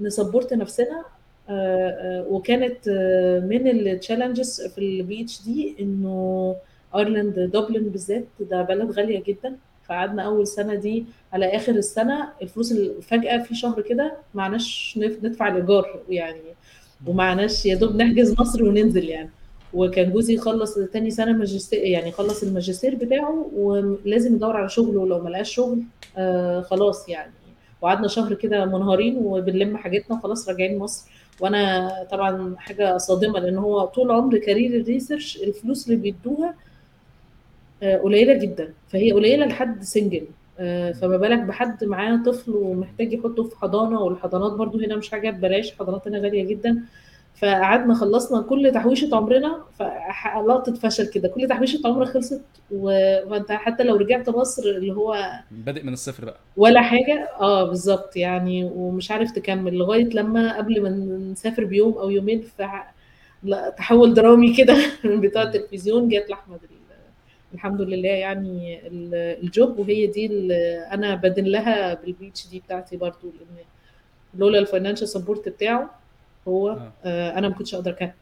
ن support نفسنا. آه، آه، وكانت آه، من ال challenges في ال PhD إنه ايرلند دوبلن بالذات ده بلد غالية جدا. فقعدنا أول سنة دي على آخر السنة الفلوس فجأة في شهر كده معناش ندفع الايجار يعني ومعناش يا دوب نحجز مصر وننزل يعني. وكان جوزي خلص تاني سنة ماجستير يعني خلص الماجستير بتاعه ولازم يدور على شغل ولو ما لقاش شغل آه خلاص يعني. وقعدنا شهر كده منهارين وبنلم حاجتنا وخلاص راجعين مصر. وأنا طبعا حاجة صادمة لأن هو طول عمر career ال research الفلوس اللي بيدوها آه، قليلة جدا. فهي قليلة لحد single آه، فما بالك بحد معاه طفل ومحتاج يحطه في حضانة والحضانات برضو هنا مش حاجة ببلاش حضانات هنا غالية جدا. فقعدنا خلصنا كل تحويشة عمرنا فلقطه فشل كده. كل تحويشة عمرك خلصت وانت حتى لو رجعت مصر اللي هو بادئ من الصفر بقى. ولا حاجة آه بالظبط يعني ومش عارف تكمل. لغاية لما قبل ما نسافر بيوم أو يومين لا، تحول درامي كده [laughs] بتاع التلفزيون جات لأحمد ال- الحمد لله يعني ال- ال job. وهي دي اللي أنا بدين لها بال PhD بتاعتي برضو لأن لولا ال financial support بتاعه هو آه. آه، أنا ما كنتش أكمل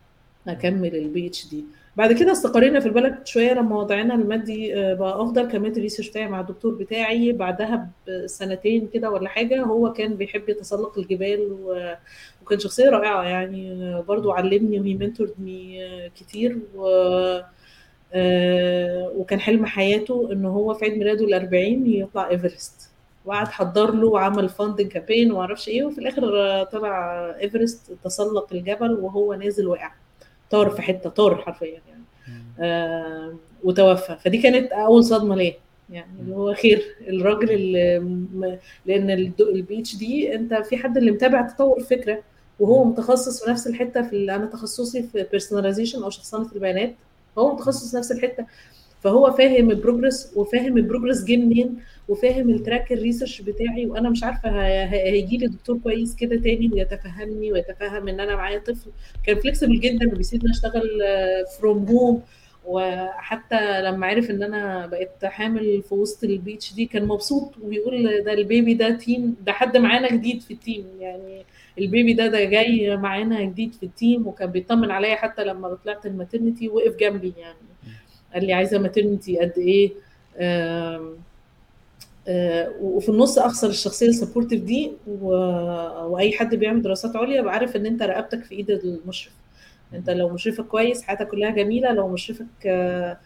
أكمل ال PhD بعد كده استقرينا في البلد شوية لما وضعنا المادي آه، بقى أفضل. كملت ال research بتاعي مع الدكتور بتاعي. بعدها بسنتين كده ولا حاجة هو كان بيحب يتسلق الجبال و... وكان شخصية رائعة يعني. آه، برضو علمني و he mentored me كتير و... آه، وكان حلم حياته إن هو في عيد ميلاده الأربعين يطلع ايفرست وقعد حضر له وعمل funding campaign وما أعرفش إيه وفي الآخر طلع ايفرست تسلق الجبل وهو نازل وقع طار في حتة طار حرفيا يعني. آه وتوفى. فدي كانت أول صدمة ليه يعني اللي هو خير الراجل اللي م- لأن ال PhD أنت في حد اللي متابع تطور الفكرة وهو. متخصص في نفس الحتة في اللي أنا تخصصي في personalization أو شخصنة البيانات هو متخصص في نفس الحتة. فهو فاهم ال progress وفاهم ال progress جه منين وفاهم ال track ال research بتاعي وأنا مش عارفة هيجي لي دكتور كويس كده تاني ويتفهمني ويتفهم إن أنا معايا طفل. كان flexible جدا وبيسيبني أشتغل from home وحتى لما عرف إن أنا بقيت حامل في وسط ال PhD كان مبسوط وبيقول ده ال baby ده team ده حد معانا جديد في ال team يعني ال baby ده ده جاي معانا جديد في ال team وكان بيطمن عليا حتى لما طلعت ال maternity وقف جنبي يعني. قال لي عايزة maternity قد إيه؟ وفي النص أخسر الشخصية ال supportive دي و... وأي حد بيعمل دراسات عليا يبقى عارف إن أنت رقبتك في إيد المشرف. أنت لو مشرفك كويس حياتك كلها جميلة لو مشرفك آه،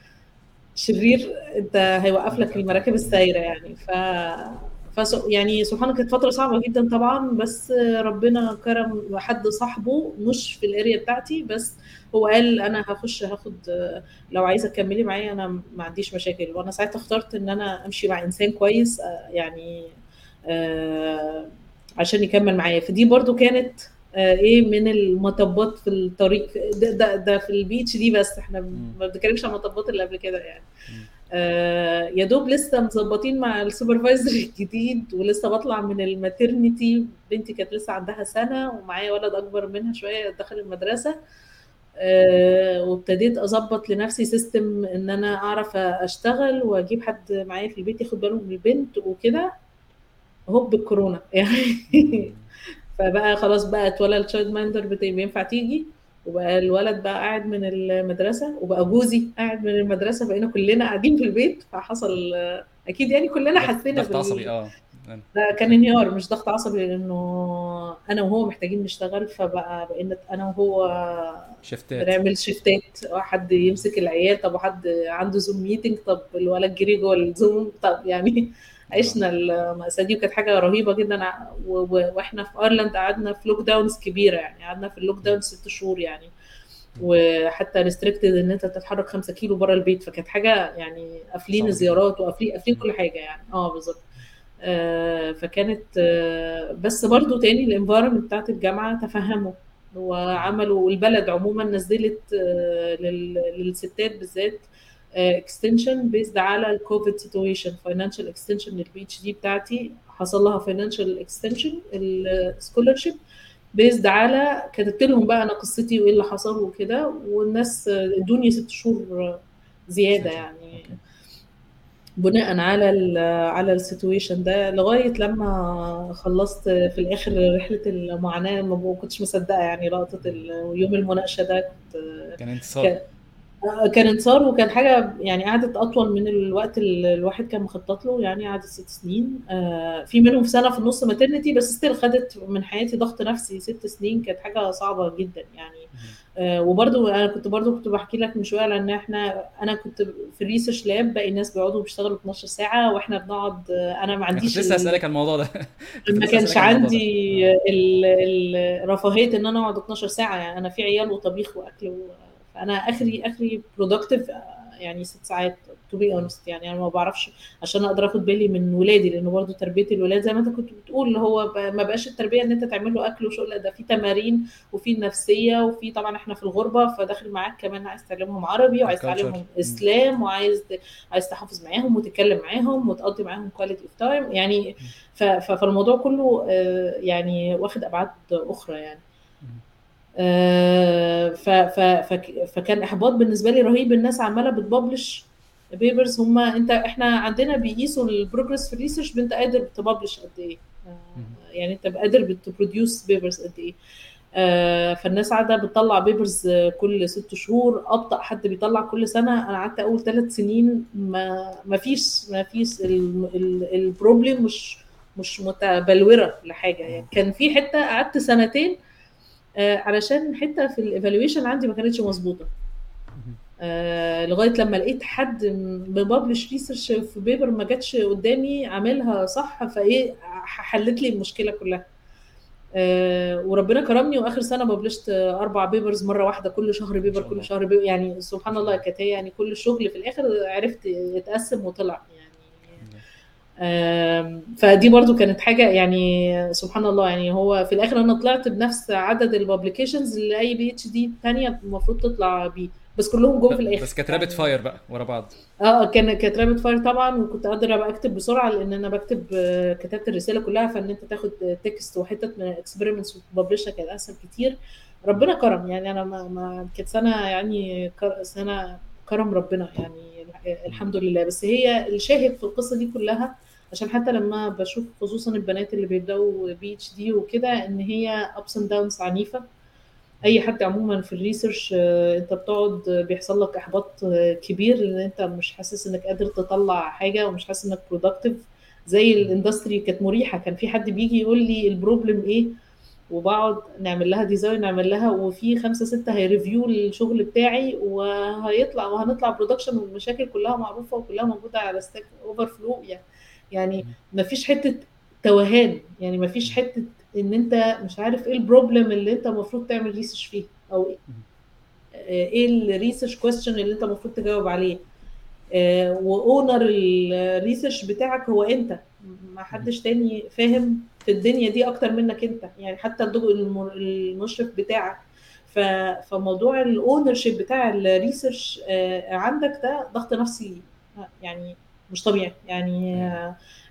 شرير أنت هيوقف لك المراكب السايرة يعني. ف فس... يعني سبحان كانت فترة صعبة جدا طبعا بس ربنا كرم حد صاحبه مش في ال area بتاعتي بس هو قال أنا هخش هاخد لو عايزه تكملي معايا أنا ما عنديش مشاكل. وأنا ساعتها اخترت إن أنا أمشي مع إنسان كويس آه، يعني آه، عشان يكمل معايا. فدي برضو كانت آه، إيه من المطبات في الطريق ده, ده, ده في ال PhD بس. إحنا. ما بنتكلمش عن المطبات اللي قبل كده يعني. آه، يا دوب لسه مظبطين مع ال supervisor [laughs] الجديد ولسه بطلع من ال maternity بنتي كانت لسه عندها سنة ومعايا ولد أكبر منها شوية دخل المدرسة. آه، وابتديت أظبط لنفسي system إن أنا أعرف أشتغل وأجيب حد معايا في البيت ياخد باله من البنت وكده. هوب الكورونا [laughs] يعني فبقى خلاص بقت ولا ال child minder بينفع تيجي؟ وبقى الولد بقى قاعد من المدرسة وبقى جوزي قاعد من المدرسة بقينا كلنا قاعدين في البيت. فحصل أكيد يعني كلنا حسينا ضغط عصبي آه. كان انهيار مش ضغط عصبي لأنه أنا وهو محتاجين نشتغل فبقى بقينا أنا وهو shift ات. بنعمل shift ات حد يمسك العيال طب وحد عنده Zoom meeting طب الولد جري جوه ال Zoom طب يعني عشنا المأساة دي وكانت حاجة رهيبة جدا. وإحنا في Ireland قعدنا في lockdowns كبيرة يعني قعدنا في ال lockdown ست شهور يعني. وحتى restricted إن أنت تتحرك خمسة كيلو بره البيت فكانت حاجة يعني قافلين الزيارات وقافلين قافلين كل حاجة يعني. آه بالظبط. فكانت آه، بس برضو تاني ال environment بتاعت الجامعة تفهموا. وعملوا البلد عموما نزلت آه، لل- للستات بالذات extension بيزد على ال COVID situation financial extension لل PhD بتاعتي حصل لها financial extension ال scholarship based على كتبت لهم بقى أنا قصتي وإيه اللي حصل وكده والناس ادوني ست شهور زيادة يعني. بناء على ال على ال situation ده لغاية لما خلصت في الآخر رحلة المعاناة ما كنتش مصدقة يعني لقطة يوم المناقشة ده كنت كان انتصار. كان انتصار وكان حاجة يعني قعدت أطول من الوقت اللي الواحد كان مخطط له يعني قعدت ست سنين في منهم سنة في النص maternity بس still خدت من حياتي ضغط نفسي ست سنين كانت حاجة صعبة جدا يعني. وبرضو أنا كنت برضو كنت بحكي لك من شوية لأن إحنا أنا كنت في ال research lab باقي الناس بيقعدوا بيشتغلوا 12 ساعة وإحنا بنقعد أنا ما عنديش لسه هسألك عن الموضوع ده [laughs] ما كانش عندي الرفاهيه إن أنا أقعد 12 ساعة يعني أنا في عيال وطبيخ وأكل. فأنا اخري آخري productive يعني ست ساعات to be honest يعني أنا ما بعرفش عشان أقدر آخد بالي من ولادي لأنه برضه تربية الولاد زي ما أنت كنت بتقول اللي هو ما بقاش التربية إن أنت تعمل له أكل وشغل ده في تمارين وفي النفسيه وفي طبعا إحنا في الغربة فداخل معاك كمان عايز تعلمهم عربي وعايز تعلمهم إسلام وعايز عايز تحافظ معاهم وتتكلم معاهم وتقضي معاهم quality of time يعني فالموضوع كله يعني واخد أبعاد أخرى يعني. فكان إحباط بالنسبة لي رهيب. الناس عمالة بت publish papers هم أنت إحنا عندنا بيقيسوا ال progress في ال research بأنت قادر ت publish قد إيه. يعني أنت قادر بت produce papers قد إيه. آه فالناس قاعدة بتطلع papers كل ست شهور. أبطأ حد بيطلع كل سنة. أنا قعدت أول ثلاث سنين ما ما فيش ما فيش ال problem مش مش متبلورة لحاجة. يعني كان في حتة قعدت سنتين آه علشان حتة في ال evaluation عندي ما كانتش مظبوطة. آه لغاية لما لقيت حد م publish research في paper ما جاتش قدامي عاملها صح فإيه حلت لي المشكلة كلها. آه وربنا كرمني وآخر سنة publish ت أربع papers مرة واحدة كل شهر paper كل شهر paper يعني سبحان الله كانت يعني كل الشغل في الآخر عرفت يتقسم وطلع. يعني فدي برضو كانت حاجة يعني سبحان الله يعني هو في الآخر أنا طلعت بنفس عدد ال publications اللي أي PhD ثانية المفروض تطلع بيه. بس كلهم جم في الآخر. بس كانت رابط فاير بقى ورا بعض. آه كان كانت rapid fire طبعا وكنت قادر أبقى أكتب بسرعة لأن أنا بكتب كتبت الرسالة كلها فإن أنت تاخد text وحتت من experiments وت publish ها كانت أسهل كتير. ربنا كرم يعني أنا ما, ما كانت سنة يعني سنة كرم ربنا يعني الحمد لله. بس هي الشاهد في القصة دي كلها عشان حتى لما بشوف خصوصا البنات اللي بيبدأوا PhD وكده إن هي ups and downs عنيفة. أي حد عموما في ال research أنت بتقعد بيحصل لك إحباط كبير لأن أنت مش حاسس إنك قادر تطلع حاجة ومش حاسس إنك productive زي ال industry كانت مريحة. كان في حد بيجي يقول لي ال problem إيه؟ وبقعد نعمل لها design نعمل لها وفي خمسة ستة هي review الشغل بتاعي وهيطلع وهنطلع production والمشاكل كلها معروفة وكلها موجودة على Stack Overflow يعني. يعني ما فيش حتة توهان يعني ما فيش حتة إن أنت مش عارف إيه ال problem اللي أنت المفروض تعمل research فيه أو إيه. ال research question اللي أنت المفروض تجاوب عليه. و owner ال research بتاعك هو أنت. ما حدش تاني فاهم في الدنيا دي أكتر منك أنت. يعني حتى المشرف بتاعك. فموضوع ال ownership بتاع ال research عندك ده ضغط نفسي. يعني مش طبيعي. يعني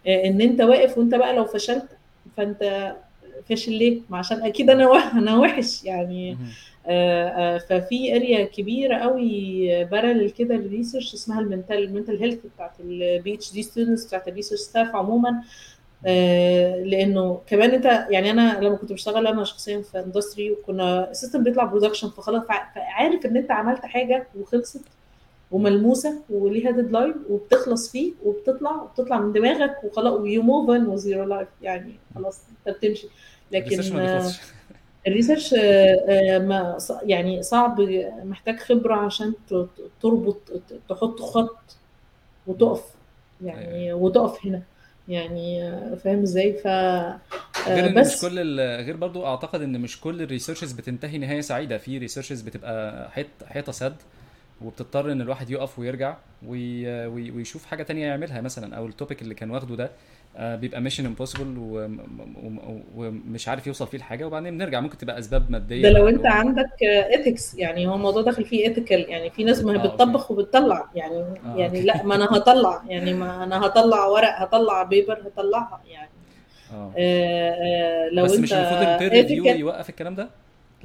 إن أنت واقف وأنت بقى لو فشلت فأنت فاشل ليه؟ ما عشان أكيد أنا أنا وحش. يعني آآ آآ ففي area كبيرة قوي parallel كده لل research اسمها ال mental ال mental health بتاعت ال PhD students بتاعت ال research staff عموما. لأنه كمان أنت يعني أنا لما كنت بشتغل أنا شخصيا في industry وكنا ال system بيطلع production فخلاص فعارف إن أنت عملت حاجة وخلصت. وملموسة وليها deadline وبتخلص فيه وبتطلع وبتطلع من دماغك وخلاص و you move on with your life يعني خلاص انت بتمشي. لكن ال research ما يعني صعب محتاج خبرة عشان تربط تحط خط وتقف. يعني وتقف هنا. يعني فاهم إزاي؟ ف غير إن مش كل غير برضو أعتقد إن مش كل ال researches بتنتهي نهاية سعيدة. في researches بتبقى حيط حيطه سد. وبتضطر إن الواحد يقف ويرجع وي... ويشوف حاجة تانية يعملها مثلا أو ال topic اللي كان واخده ده بيبقى mission impossible ومش عارف يوصل فيه لحاجه وبعدين بنرجع ممكن تبقى أسباب مادية ده لو أنت عندك ethics يعني هو الموضوع داخل فيه ethical يعني في ناس ما هي بتطبخ وبتطلع يعني آه يعني لا ما أنا هطلع يعني ما أنا هطلع ورق هطلع paper هطلعها يعني. آه. آه، لو بس أنت مش المفروض ال peer review يوقف الكلام ده؟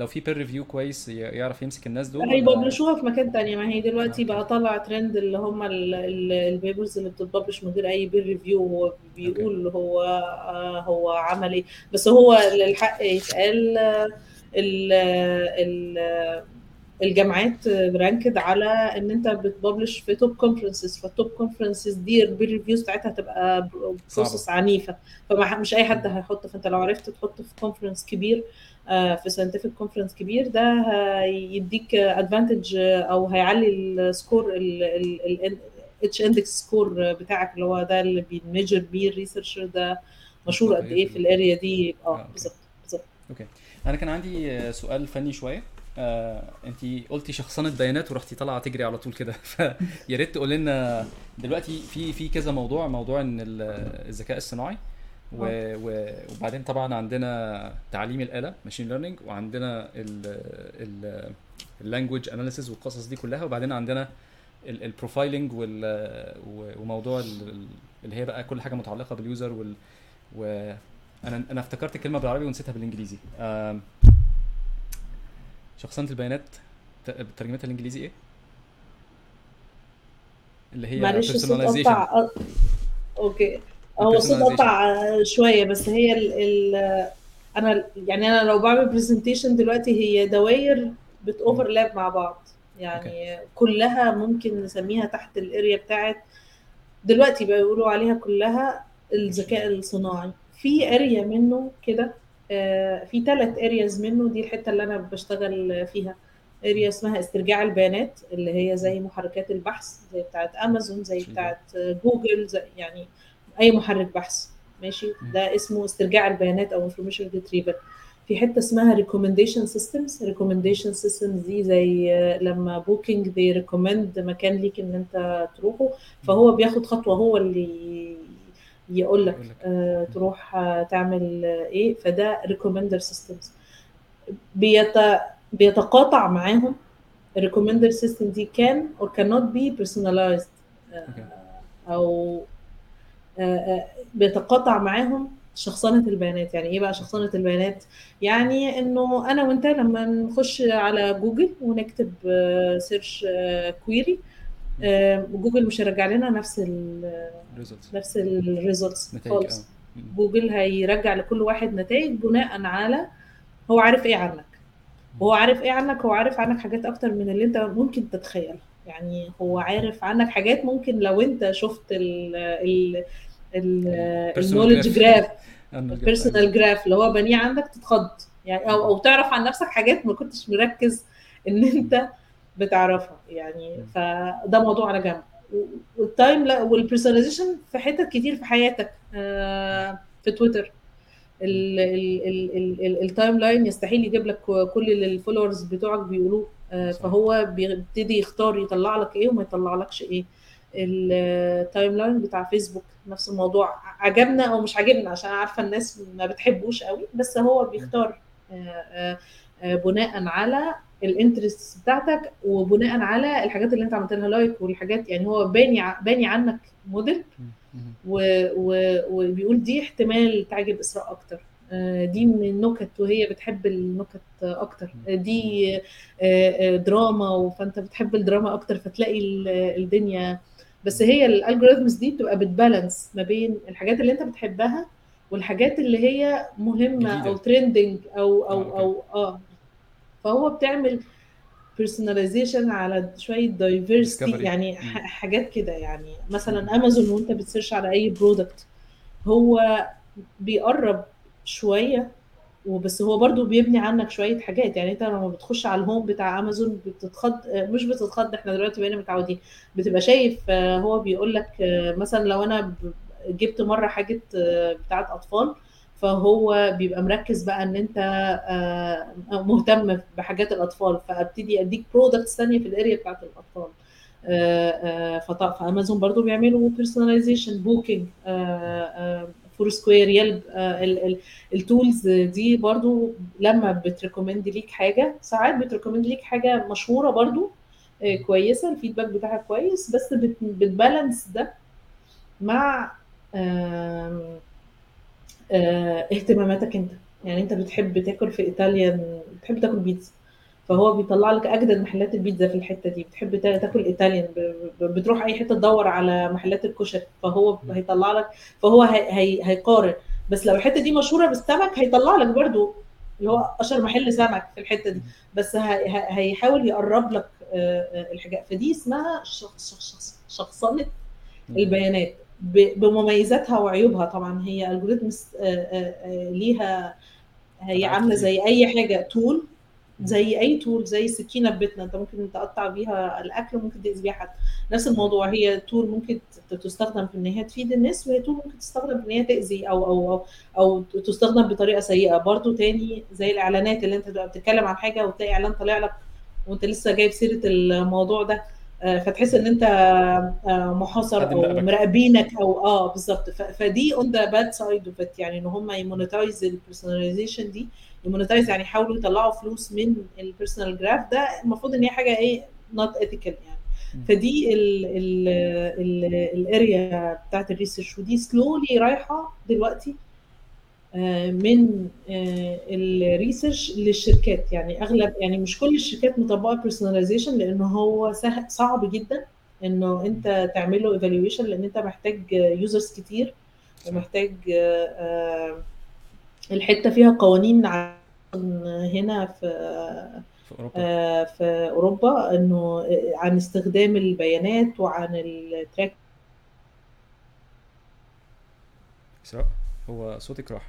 لو في peer review كويس يعرف يمسك الناس دول هي publish وها في مكان تاني. ما هي دلوقتي okay بقى طالع ترند اللي هم ال papers اللي بتت publish من غير أي peer review بيقول هو آه، هو عمل إيه. بس هو الحق يتقال آه، ال ال الجامعات ranked على إن أنت بت publish في top conferences فال top conferences دي ال peer reviews بتاعتها هتبقى process عنيفة. فمش أي حد. هيحط فأنت لو عرفت تحط في conference كبير آه، في scientific conference كبير ده هيديك advantage أو هيعلي ال score ال H-index score بتاعك اللي هو ده اللي بي measure بيه ال researcher ده مشهور قد إيه في ال ال area دي. آه okay. بالظبط بالظبط. okay. أنا كان عندي آه، سؤال فني شوية. آه، انت قلتي شخصنة بيانات ورحتي طالعة تجري على طول كده. [laughs] فيا ريت تقول لنا دلوقتي في في كذا موضوع موضوع إن ال- الذكاء الصناعي و آه. و وبعدين طبعا عندنا تعليم الآلة machine learning وعندنا ال language analysis والقصص دي كلها وبعدين عندنا ال profiling وموضوع ال- اللي هي بقى كل حاجة متعلقة بال user وال و أنا أنا افتكرت الكلمة بالعربي ونسيتها بالإنجليزي. شخصنة البيانات ترجمتها الإنجليزي إيه؟ اللي هي معلش آه، okay. هو ال personalization قطع شوية بس هي ال ال أنا يعني أنا لو بعمل presentation دلوقتي هي دواير بت overlap مع بعض. يعني كلها ممكن نسميها تحت ال area بتاعت دلوقتي بقى يقولوا عليها كلها الذكاء الصناعي. في area منه كده آه، في ثلاث areas منه دي الحتة اللي أنا بشتغل فيها. area اسمها استرجاع البيانات اللي هي زي محركات البحث زي بتاعت امازون زي بتاعت جوجل زي يعني أي محرك بحث ماشي. ده اسمه استرجاع البيانات أو information retrieval في حتة اسمها recommendation systems recommendation systems دي زي آه، لما بوكينج بي recommend مكان ليك إن أنت تروحه. فهو بياخد خطوة هو اللي يقول لك آه،. تروح آه، تعمل آه، إيه؟ فده recommender systems بيت بيتقاطع معاهم. ال recommender system دي can or cannot be personalized أو بيتقاطع معاهم شخصنة البيانات يعني إيه بقى شخصنة البيانات يعني إنه أنا وأنت لما نخش على جوجل ونكتب search query مم. جوجل مش هيرجع لنا نفس ال results نفس ال results خالص. جوجل هيرجع لكل واحد نتائج بناء على هو عارف إيه عنك. وهو عارف إيه عنك هو عارف عنك حاجات أكتر من اللي أنت ممكن تتخيلها يعني هو عارف عنك حاجات ممكن لو انت شفت ال ال ال knowledge graph ال personal graph اللي هو بنيه عندك تتخض يعني أو. أو تعرف عن نفسك حاجات ما كنتش مركز إن. [laughs] أنت بتعرفها يعني. فده موضوع على جنب وال time لا وال personalization في حتت كتير في حياتك آه، في تويتر. ال timeline يستحيل يجيب لك كل اللي ال followers بتوعك بيقولوه فهو بيبتدي يختار يطلع لك إيه وما يطلع لكش إيه ال timeline بتاع فيسبوك نفس الموضوع. عجبنا أو مش عجبنا عشان عارفة الناس ما بتحبوش قوي بس هو. بيختار آه، آه، آه، بناء على ال interest بتاعتك وبناء على الحاجات اللي أنت عملت لها like والحاجات يعني هو باني باني عنك موديل وبيقول دي احتمال تعجب إسراء أكتر. آه، دي من النكت وهي بتحب النكت أكتر. آه، دي آه، آه، دراما فانت بتحب الدراما أكتر فتلاقي ال- الدنيا. بس هي ال algorithms دي بتبقى بت balance ما بين الحاجات اللي أنت بتحبها والحاجات اللي هي مهمة أو جديده trending أو أو okay. أو آه. فهو بتعمل personalization على شوية discovery. يعني حاجات كده يعني. مثلا امازون وأنت بت search على أي product هو بيقرب شوية. وبس هو برضو بيبني عنك شوية حاجات. يعني انت لما بتخش على ال home بتاع أمازون بتتخض مش بتتخض إحنا دلوقتي بقينا متعودين. بتبقى شايف آه، هو بيقول لك آه، مثلا لو أنا جبت مرة حاجة آه، بتاعت أطفال فهو بيبقى مركز بقى إن أنت مهتم بحاجات الأطفال. فأبتدي أديك products ثانية في ال area بتاعت الأطفال. فأمازون برضو بيعملوا personalization بوكينج فور سكوير. يلب ال tools دي برضو لما بت recommend ليك حاجة ساعات بت recommend ليك حاجة مشهورة برضو آه، كويسة ال feedback بتاعها كويس بس بت- بت balance ده مع آه، اهتماماتك انت. يعني انت بتحب تاكل في إيطاليان بتحب تاكل بيتزا. فهو بيطلع لك أجدد محلات البيتزا في الحتة دي. بتحب تا- تاكل إيطاليان. بتروح أي حتة تدور على محلات الكشري. فهو. هيطلع لك فهو هي هي هيقارن. بس لو الحتة دي مشهورة بالسمك هيطلع لك برضو اللي هو أشهر محل سمك في الحتة دي. بس هي- هي- هيحاول يقرب لك آه، آه، الحاجات فدي اسمها شخص شخص شخصنة البيانات. بمميزاتها وعيوبها طبعا. هي algorithms ليها هي عاملة. زي أي حاجة tool زي أي tool زي سكينة في بيتنا. أنت ممكن تقطع بيها الأكل وممكن تاذي بيها حد نفس الموضوع هي tool ممكن تستخدم في إن هي تفيد الناس وهي tool ممكن تستخدم في إن هي تأذي أو أو أو, أو تستخدم بطريقة سيئة. برضو تاني زي الإعلانات اللي أنت بتتكلم عن حاجة وتلاقي إعلان طالع لك وأنت لسه جايب سيرة الموضوع ده. فتحس إن أنت آه، محاصر أو. مراقبينك أو آه بالظبط فدي on the bad side of it يعني إن هم ي monetize ال personalization دي ي monetize يعني يحاولوا يطلعوا فلوس من ال personal graph ده المفروض إن هي حاجة إيه not ethical يعني. فدي ال area بتاعت ال research ودي slowly رايحة دلوقتي آه، من ال research للشركات. يعني أغلب يعني مش كل الشركات مطبقة personalization لأنه هو صعب جدا إنه أنت تعمل له evaluation لأن أنت محتاج users كتير. ومحتاج آه، آه، الحتة فيها قوانين هنا في في أوروبا. آه، في أوروبا إنه عن استخدام البيانات وعن التراك هو صوتك راح آه،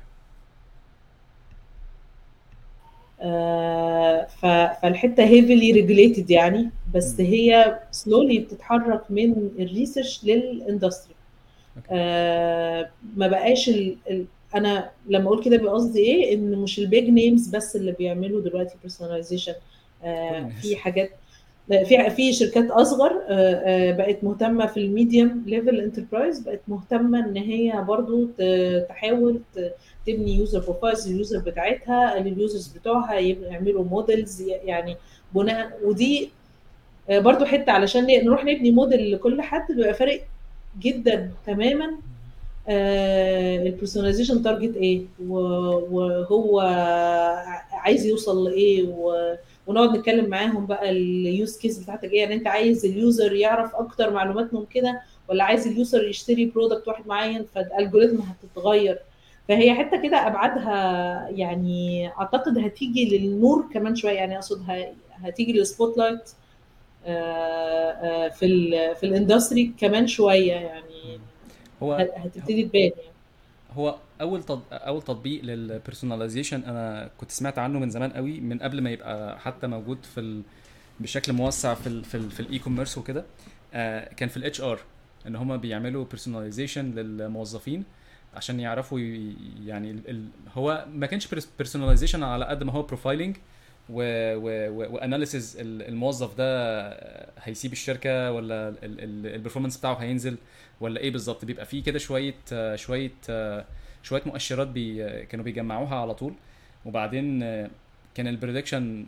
ف- فالحتة heavily regulated يعني بس. هي slowly بتتحرك من ال research لل industry. آه، ما بقاش ال... ال... أنا لما أقول كده بقى قصدي إيه إن مش ال big names بس اللي بيعملوا دلوقتي personalization الناس. في حاجات في في شركات أصغر آه، آه، بقت مهتمة في ال medium level enterprise بقت مهتمة إن هي برضو تحاول تبني user profiles لل user بتاعتها لل users بتوعها يعملوا models يعني بناء. ودي آه، برضو حتة علشان نروح نبني موديل لكل حد بيبقى فارق جدا تماما. ال personalization target إيه؟ وهو عايز يوصل لإيه؟ ونقعد نتكلم معاهم بقى ال use case بتاعتك إيه؟ يعني أنت عايز ال user يعرف أكتر معلومات ممكنه ولا عايز ال user يشتري product واحد معين فال algorithm هتتغير. فهي حتة كده أبعادها يعني أعتقد هتيجي للنور كمان شوية. يعني أقصد هتيجي لل spotlight في ال في ال industry كمان شوية. يعني هو هت- هتبتدي تبان يعني. هو أول تط... أول تطبيق لل personalization أنا كنت سمعت عنه من زمان قوي من قبل ما يبقى حتى موجود في ال... بشكل موسع في ال... في ال... في ال e-commerce وكده آه كان في ال HR إن هما بيعملوا personalization للموظفين. عشان يعرفوا. يعني ال... ال... هو ما كانش personalization على قد ما هو profiling و... و... و... و analysis الموظف ده هيسيب الشركة ولا ال performance بتاعه هينزل ولا إيه بالظبط بيبقى فيه كده شوية شوية شوية مؤشرات بي كانوا بيجمعوها على طول وبعدين كان ال prediction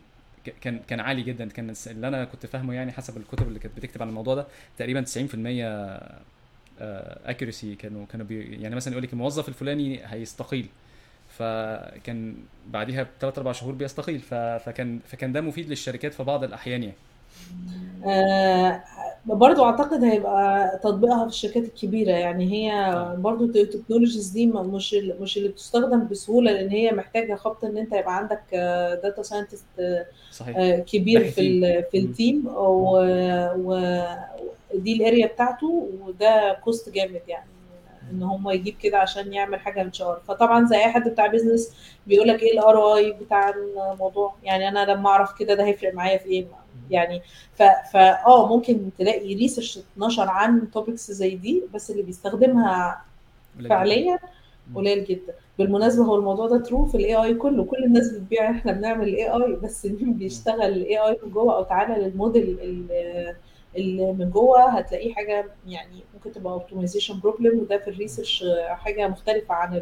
كان كان عالي جدا كان اللي أنا كنت فاهمه يعني حسب الكتب اللي كانت بتكتب عن الموضوع ده تقريبا 90% accuracy كانوا كانوا بي يعني مثلا يقول لك الموظف الفلاني هيستقيل. فكان بعديها بثلاث أربع شهور بيستقيل. فكان فكان ده مفيد للشركات في بعض الأحيان يعني. آه برضو أعتقد هيبقى تطبيقها في الشركات الكبيرة. يعني هي آه. برضو ال technologies دي مش مش اللي بتستخدم بسهولة لأن هي محتاجة خبط إن أنت يبقى عندك data scientist صحيح. كبير في باحثين. ال في مم. ودي ال area بتاعته وده cost جامد يعني إن هم يجيب كده عشان يعمل حاجة HR فطبعا زي أي حد بتاع business بيقول لك إيه ال ROI بتاع الموضوع. يعني أنا لما أعرف كده ده هيفرق معايا في إيه؟ يعني فا آه ممكن تلاقي research اتنشر عن topics زي دي بس اللي بيستخدمها. فعليا. قليل جدا. بالمناسبة هو الموضوع ده true في ال AI كله. كل الناس بتبيع إحنا بنعمل ال AI بس مين بيشتغل ال AI من جوه؟ أو تعالى للموديل ال- اللي من جوه هتلاقيه حاجة يعني ممكن تبقى optimization problem وده في ال research حاجة مختلفة عن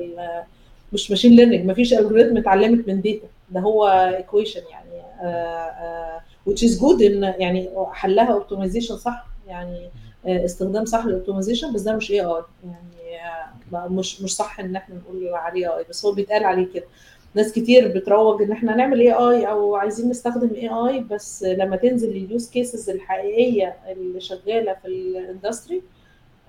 مش machine learning مفيش algorithm اتعلمت من data ده هو equation يعني آه، آه، which is good إن يعني حلها optimization صح يعني آه، استخدام صح لل optimization بس ده مش AI يعني مش مش صح إن إحنا نقول عليه AI بس هو بيتقال عليه كده. ناس كتير بتروج إن إحنا نعمل AI أو عايزين نستخدم AI بس لما تنزل ال use cases الحقيقية اللي شغالة في ال industry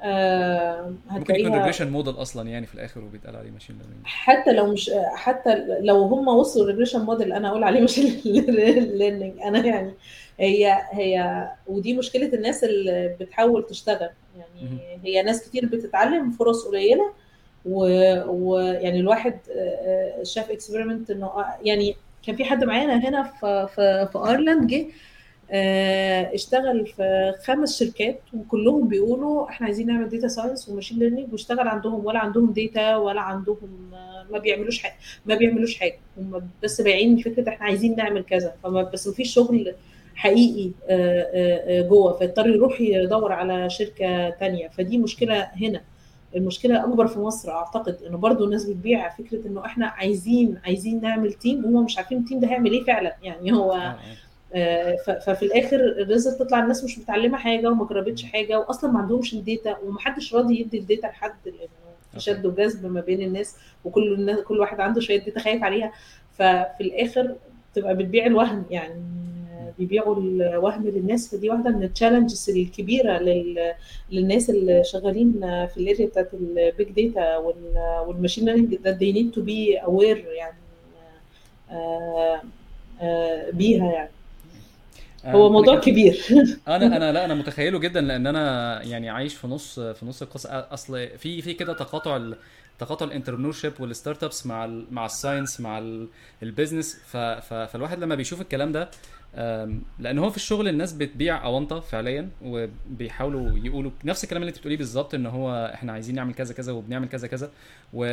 آه ممكن يكون regression model أصلا يعني في الآخر وبيتقال عليه ماشين ليرنينج حتى لو مش حتى لو هم وصلوا regression model أنا أقول عليه machine learning [laughs] أنا يعني هي هي ودي مشكلة الناس اللي بتحاول تشتغل. يعني هي ناس كتير بتتعلم فرص قليلة ويعني الواحد شاف experiment إنه يعني كان في حد معانا هنا في في, في ايرلاند جه اشتغل في خمس شركات وكلهم بيقولوا إحنا عايزين نعمل data science و machine learning واشتغل عندهم ولا عندهم data ولا عندهم ما بيعملوش حاجة ما بيعملوش حاجة هم بس بايعين فكره إحنا عايزين نعمل كذا فما بس ما فيش شغل حقيقي جوه فيضطر يروح يدور على شركة تانية فدي مشكلة هنا. المشكلة اكبر في مصر أعتقد إنه برضو الناس بتبيع فكرة إنه إحنا عايزين عايزين نعمل team وهم مش عارفين ال team ده هيعمل إيه فعلا. يعني هو ففي الآخر ال result تطلع الناس مش متعلمة حاجة وما جربتش حاجة واصلا ما عندهمش ال data ومحدش راضي يدي ال data لحد لأنه في شد وجذب ما بين الناس وكل الناس كل واحد عنده شوية data خايف عليها. ففي الآخر تبقى بتبيع الوهم يعني. بيبيعوا الوهم للناس فدي واحدة من ال challenges الكبيرة لل... للناس اللي شغالين في ال area بتاعت ال big data وال machine learning that they need to be aware يعني آآ آآ بيها يعني. هو موضوع كبير. [laughs] أنا أنا لا أنا متخيله جدا لأن أنا يعني عايش في نص في نص القصة. أصل في في كده تقاطع تقاطع ال entrepreneurship وال startups مع ال مع ال science مع ال business فالواحد لما بيشوف الكلام ده لأن هو في الشغل الناس بتبيع أونطة فعليا وبيحاولوا يقولوا نفس الكلام اللي أنت بتقوليه بالظبط إن هو إحنا عايزين نعمل كذا كذا وبنعمل كذا كذا. و...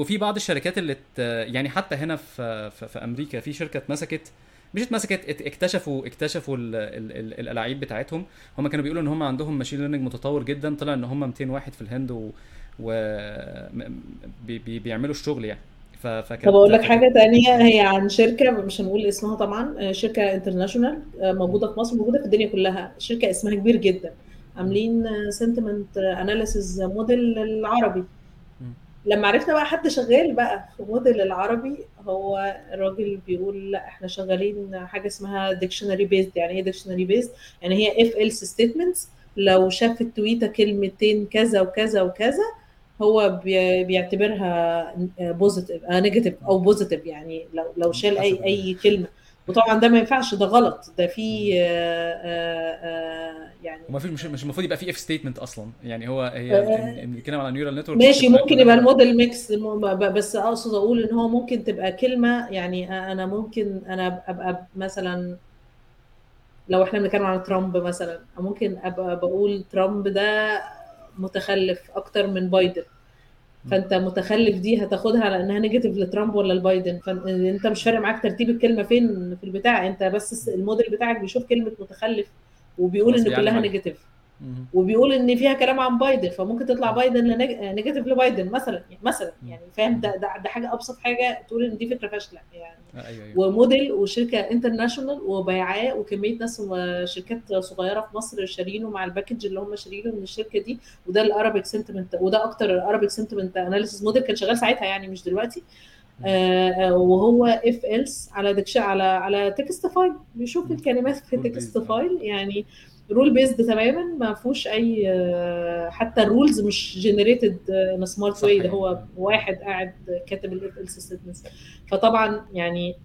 وفي بعض الشركات اللي ت... يعني حتى هنا في في, في أمريكا في شركة اتمسكت مش اتمسكت اكتشفوا اكتشفوا الألعاب بتاعتهم. هم كانوا بيقولوا إن هم عندهم machine learning متطور جدا طلع إن هم 200 واحد في الهند و, و... بي... بيعملوا الشغل يعني. طب أقول لك حاجة تانية هي عن شركة مش هنقول اسمها طبعا شركة international موجودة في مصر موجودة في الدنيا كلها. شركة اسمها كبير جدا. عاملين sentiment analysis model العربي لما عرفنا بقى حد شغال بقى في موديل العربي هو الراجل بيقول لا إحنا شغالين حاجة اسمها dictionary based يعني إيه dictionary based يعني هي if else statements لو شاف ال tweet كلمتين كذا وكذا وكذا هو بيعتبرها positive negative أو positive يعني لو لو شال أي أي كلمة. وطبعا ده ما ينفعش ده غلط. ده في يعني وما في مش مش المفروض يبقى في if statement أصلا. يعني هو هي بنتكلم على neural network ماشي ممكن يبقى ال model mix بس أقصد أقول إن هو ممكن تبقى كلمة يعني أنا ممكن أنا أبقى مثلا لو إحنا بنتكلم على ترامب مثلا ممكن أبقى بقول ترامب ده متخلف أكتر من بايدن. فأنت متخلف دي هتاخدها على انها negative لترامب ولا لبايدن. فانت مش فارق معاك ترتيب الكلمة فين في البتاع. أنت بس الموديل بتاعك بيشوف كلمة متخلف وبيقول إن كلها negative. وبيقول إن فيها كلام عن بايدن فممكن تطلع بايدن negative لبايدن مثلا مثلا يعني فاهم؟ ده, ده ده حاجة أبسط حاجة تقول إن دي فكرة فاشلة يعني. أيوة أيوة. وموديل وشركة international وبيعاه وكمية ناس وشركات صغيرة في مصر شارينه مع ال package اللي هم شارينه من الشركة دي وده ال Arabic sentiment وده أكتر ال Arabic sentiment analysis model كان شغال ساعتها يعني مش دلوقتي. آه وهو if else على dic- على على text file بيشوف الكلمات في text file يعني rule based تماما ما فيهوش أي حتى ال rules مش generated in smart way ده هو واحد قاعد كاتب ال if ال فطبعا يعني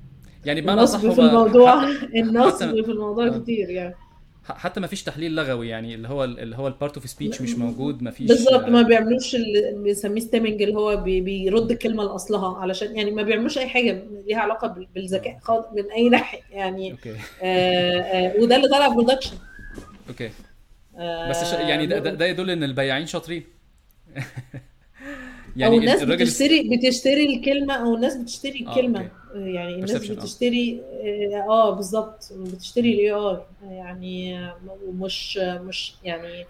يعني بمعنى النصب [laughs] في الموضوع النصب في الموضوع كتير يعني. حتى ما فيش تحليل لغوي يعني اللي هو اللي هو ال part of speech مش موجود ما فيش بالظبط ما بيعملوش اللي بنسميه stemming اللي هو بي بيرد الكلمة لأصلها علشان يعني ما بيعملوش أي حاجة ليها علاقة بالذكاء من أي ناحية يعني okay. آه آه وده اللي طلع production okay. بس يعني ده, ده يدل إن البياعين شاطرين. [laughs] يعني أو الناس بتشتري بتشتري الكلمة أو الناس بتشتري الكلمة. آه يعني الناس بتشتري آه, آه بالظبط. بتشتري ال AI يعني مش مش يعني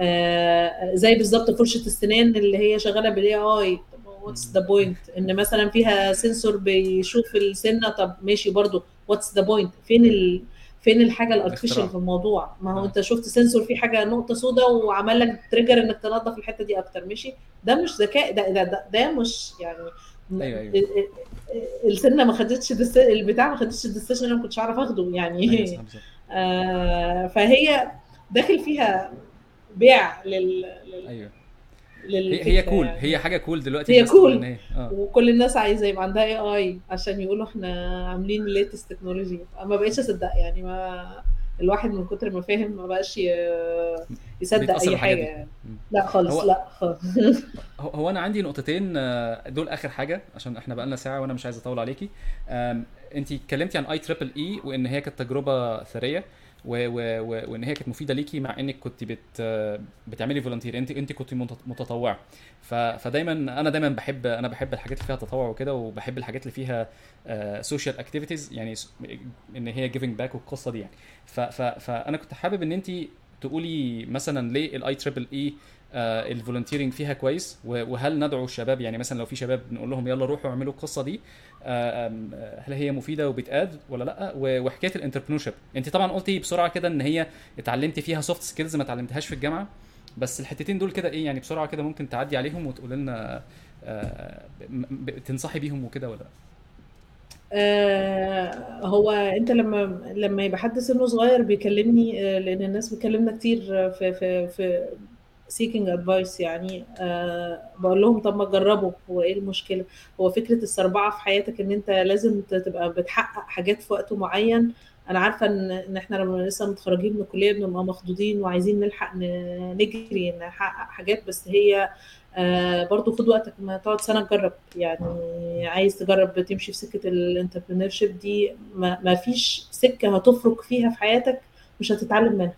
آه زي بالظبط فرشة السنان اللي هي شغالة بال AI what's the point إن مثلا فيها sensor بيشوف السنة. طب ماشي برضو. what's the point فين ال فين الحاجة ال artificial في الموضوع؟ ما هو آه. انت شفت sensor في حاجة نقطة سوداء وعمل لك trigger انك تنظف الحتة دي أكتر ماشي؟ ده مش ذكاء ده ده ده, ده مش يعني أيوه أيوه. ال- ال- السنسور ما خدتش البتاع ما خدتش ال decision أنا ما كنتش عارف أخده يعني بالظبط. آه فهي داخل فيها بيع لل لل- أيوه. هي للفكره هي cool يعني هي حاجة cool دلوقتي هي cool هي آه. وكل الناس عايزة يبقى عندها AI عشان يقولوا إحنا عاملين latest technology ما بقيتش أصدق يعني ما الواحد من كتر ما فاهم ما بقاش يصدق أي حاجة دي. يعني. لا خالص هو لا خالص. هو [laughs] هو أنا عندي نقطتين آه، دول آخر حاجة عشان إحنا بقالنا ساعة وأنا مش عايز أطول عليكي. انت اتكلمتي عن IEEE وإن هي كانت تجربة ثرية. و و و وإن هي كانت مفيدة ليكي مع إنك كنت بت آه، بتعملي volunteer انت أنت كنت مت- متطوعة. ف فدايما أنا دايما بحب أنا بحب الحاجات اللي فيها تطوع وكده وبحب الحاجات اللي فيها social activities يعني إن هي giving back والقصة دي يعني. ف ف فأنا كنت حابب إن أنت تقولي مثلا ليه ال IEEE ال volunteering فيها كويس وهل ندعو الشباب؟ يعني مثلا لو في شباب نقول لهم يلا روحوا اعملوا القصة دي آه، آه، هل هي مفيدة وبتقاد ولا لأ؟ وحكاية ال entrepreneur انت طبعا قلتي بسرعة كده إن هي اتعلمتي فيها soft skills ما اتعلمتهاش في الجامعة بس الحتتين دول كده إيه يعني بسرعة كده ممكن تعدي عليهم وتقول لنا آه، تنصحي بيهم وكده ولا لأ؟ آه هو أنت لما لما يبقى حد سنه صغير بيكلمني آه لأن الناس بتكلمنا كتير آه، في في في seeking advice يعني آه بقول لهم طب ما تجربوا هو إيه المشكلة؟ هو فكرة السربعة في حياتك إن أنت لازم تبقى بتحقق حاجات في وقت معين. أنا عارفة إن إن إحنا لما لسه متخرجين من الكلية بنبقى مخضوضين وعايزين نلحق نجري نحقق حاجات بس هي آه برضو خد وقتك ما تقعد سنة تجرب. يعني عايز تجرب تمشي في سكة الانتربرينور دي ما, ما فيش سكة هتفرق فيها في حياتك مش هتتعلم منها.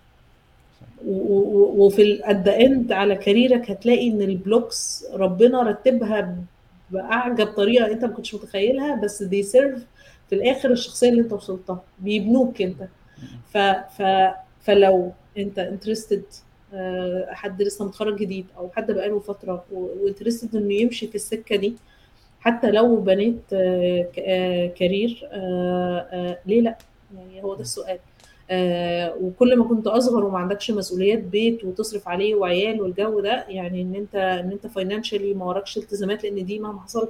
وفي the end على career ك هتلاقي إن ال blocks ربنا رتبها بأعجب طريقة أنت ما كنتش متخيلها بس they serve في الآخر الشخصية اللي أنت وصلتها بيبنوك أنت. ف ف فلو أنت interested حد لسه متخرج جديد أو حد بقاله فترة و interested إنه يمشي في السكة دي حتى لو بنيت آه، آه، career آه، آه، ليه لأ؟ يعني هو ده السؤال. آه، وكل ما كنت أصغر وما عندكش مسؤوليات بيت وتصرف عليه وعيال والجو ده يعني إن أنت إن أنت financially ما وراكش التزامات لأن دي مهما حصل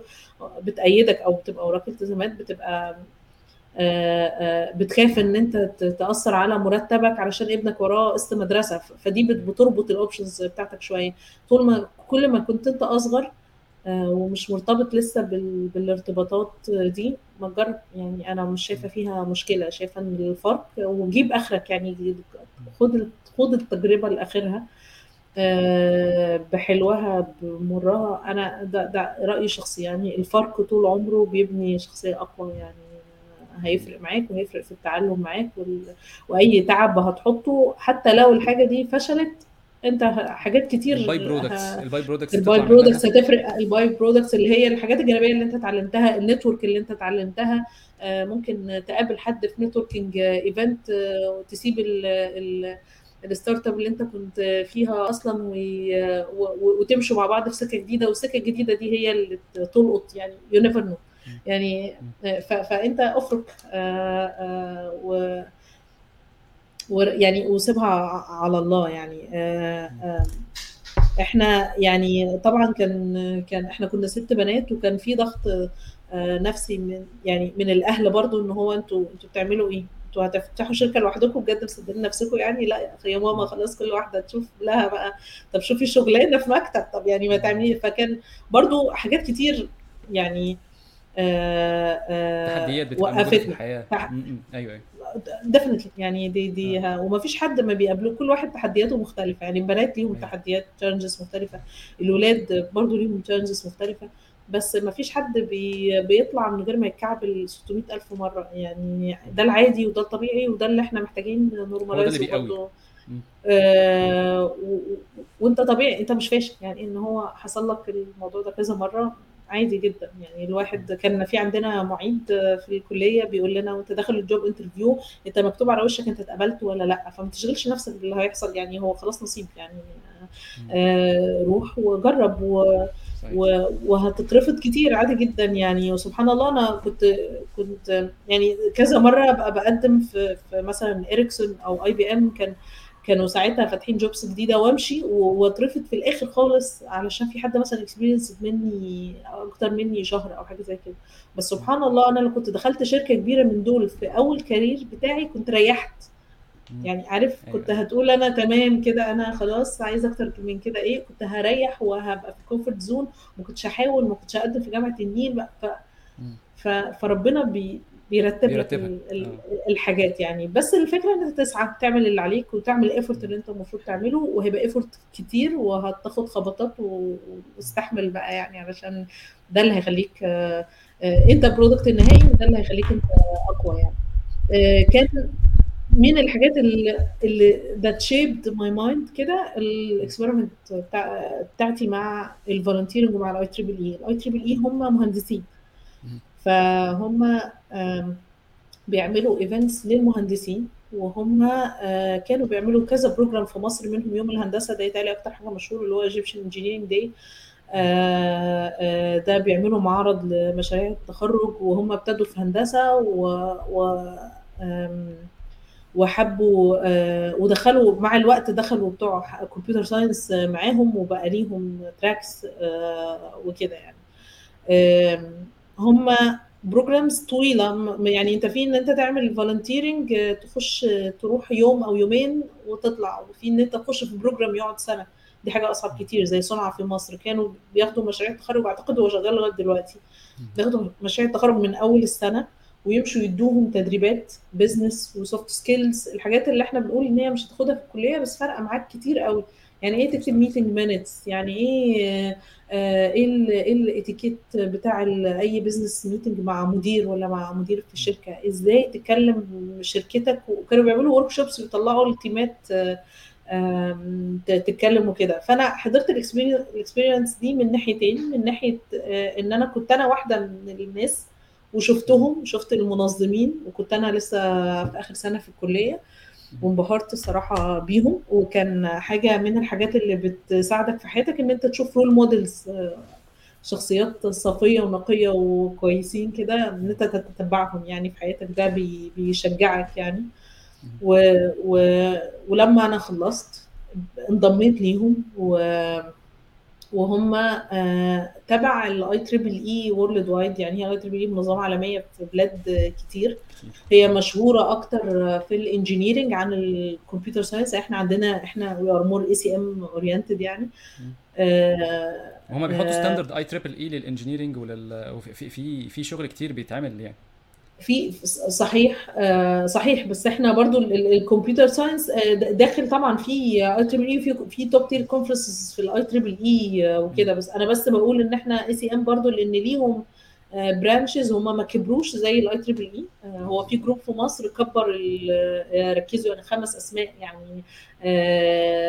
بتقيدك أو بتبقى وراك التزامات بتبقى آه، آه، بتخاف إن أنت تأثر على مرتبك علشان ابنك وراه قسط مدرسة. فدي بت- بتربط ال options بتاعتك شوية. طول ما كل ما كنت أنت أصغر آه، ومش مرتبط لسه بال... بالارتباطات دي. ما تجرب يعني أنا مش شايفة فيها مشكلة. شايفة إن الفرق وجيب آخرك يعني خد خد التجربة لآخرها آه، بحلوها بمرها. أنا ده, ده رأيي الشخصي. يعني الفرق طول عمره بيبني شخصية أقوى. يعني هيفرق معاك وهيفرق في التعلم معاك. وأي تعب هتحطه. حتى لو الحاجة دي فشلت انت حاجات كتير ال by-products ال by products ال by-products هتفرق. ال by-products اللي هي الحاجات الجانبية اللي انت اتعلمتها ال network اللي انت اتعلمتها. آه، ممكن تقابل حد في networking event وتسيب ال ال ال startup اللي انت كنت فيها أصلا وتمشوا مع بعض في سكة جديدة. والسكة الجديدة دي هي اللي تلقط يعني you never know يعني آه، فانت افرك آه، آه، و ويعني وسيبها على الله يعني. آه، آه، إحنا يعني طبعا كان كان إحنا كنا ست بنات وكان في ضغط آه، نفسي من يعني من الأهل برضو إن هو أنتوا أنتوا بتعملوا إيه؟ أنتوا هتفتحوا شركة لوحدكم؟ بجد مصدقين نفسكم يعني؟ لا يا ماما خلاص كل واحدة تشوف لها بقى. طب شوفي شغلانة في مكتب. طب يعني ما تعملي فكان برضو حاجات كتير يعني تحديات بتبقى موجودة في الحياة. تح-. أيوه أيوه. definitely يعني دي دي ها- وما فيش حد ما بيقابله كل واحد تحدياته مختلفة. يعني البنات ليهم أيوه. تحديات challenges مختلفة. الولاد برضو ليهم challenges مختلفة. بس ما فيش حد بي بيطلع من غير ما يتكعبل 600 ألف مرة. يعني ده العادي وده الطبيعي وده اللي إحنا محتاجين normalize م. آه، و- وانت طبيعي انت مش فاشل. يعني إن هو حصل لك الموضوع ده كذا مرة عادي جدا. يعني الواحد كان في عندنا معيد في الكلية بيقول لنا وانت داخل ال job interview انت مكتوب على وشك انت اتقبلت ولا لأ. فما تشغلش نفسك باللي هيحصل. يعني هو خلاص نصيب. يعني. آه، روح وجرب و وهتترفض كتير عادي جدا. يعني وسبحان الله أنا كنت كنت يعني كذا مرة ابقى بقدم في, في مثلا إريكسون أو IBM كان كانوا ساعتها فاتحين jobs جديدة وامشي واترفض في الآخر خالص علشان في حد مثلا experience مني أكتر مني شهر أو حاجة زي كده. بس سبحان الله أنا لو كنت دخلت شركة كبيرة من دول في أول career بتاعي كنت ريحت. يعني عارف كنت هتقول أنا تمام كده أنا خلاص عايزة أكتر من كده إيه كنت هريح وهبقى في comfort zone ما كنتش هحاول ما كنتش هقدم في جامعة النيل. ف... فربنا بي... بيرتب لك الحاجات يعني. بس الفكرة إن أنت تسعى تعمل اللي عليك وتعمل ال effort اللي أنت المفروض تعمله وهيبقى effort كتير وهتاخد خبطات واستحمل بقى يعني علشان ده اللي هيخليك أنت product النهائي وده اللي هيخليك أنت أقوى يعني. كان من الحاجات اللي اللي that shaped my mind كده ال experiment بتاع بتاعتي مع ال volunteering ومع الاي تريبل اي الاي تريبل اي هم مهندسين. فهم بيعملوا events للمهندسين وهم كانوا بيعملوا كذا program في مصر منهم يوم الهندسة ده يتهيألي أكتر حاجة مشهور اللي هو Egyptian Engineering Day ده بيعملوا معرض لمشاريع التخرج وهم ابتدوا في هندسة و, و وحبوا ودخلوا مع الوقت دخلوا بتوع computer science معاهم وبقى ليهم tracks وكده يعني. هم programs طويلة. يعني انت في ان انت تعمل volunteering تخش تروح يوم أو يومين وتطلع. وفي ان انت تخش في program يقعد سنة. دي حاجة أصعب كتير زي صنع في مصر. كانوا بياخدوا مشاريع التخرج أعتقد هو شغال لغاية دلوقتي. بياخدوا مشاريع التخرج من أول السنة ويمشوا يدوهم تدريبات business و soft skills الحاجات اللي إحنا بنقول إن هي مش هتاخدها في الكلية بس فارقه معاك كتير قوي يعني إيه تكتب meeting minutes يعني إيه إيه إيه الإتيكيت بتاع أي business meeting مع مدير ولا مع مدير في الشركة؟ إزاي تكلم شركتك؟ وكانوا بيعملوا workshops ويطلعوا التيمات تتكلم وكده فأنا حضرت ال experience دي من ناحيتين. من ناحية إن أنا كنت أنا واحدة من الناس وشفتهم شفت المنظمين وكنت أنا لسه في آخر سنة في الكلية. وانبهرت الصراحه بيهم. وكان حاجة من الحاجات اللي بتساعدك في حياتك إن أنت تشوف role models شخصيات صافية ونقية وكويسين كده إن أنت تتبعهم يعني في حياتك. ده بي بيشجعك يعني. و و ولما أنا خلصت انضميت ليهم و وهم تبع ال IEEE worldwide يعني هي ال IEEE منظمة عالمية في بلاد كتير. هي مشهورة أكتر في ال engineering عن ال computer science إحنا عندنا إحنا we are more ACM oriented يعني. هم بيحطوا standard IEEE لل engineering ولل في في في شغل كتير بيتعمل يعني. في صحيح صحيح بس إحنا برضو ال computer science داخل طبعا في IEEE في في top tier conferences في ال IEEE وكده. بس أنا بس بقول إن إحنا ACM برضو لأن ليهم branches هم ما كبروش زي ال IEEE هو في group في مصر كبر ركزوا يعني خمس أسماء يعني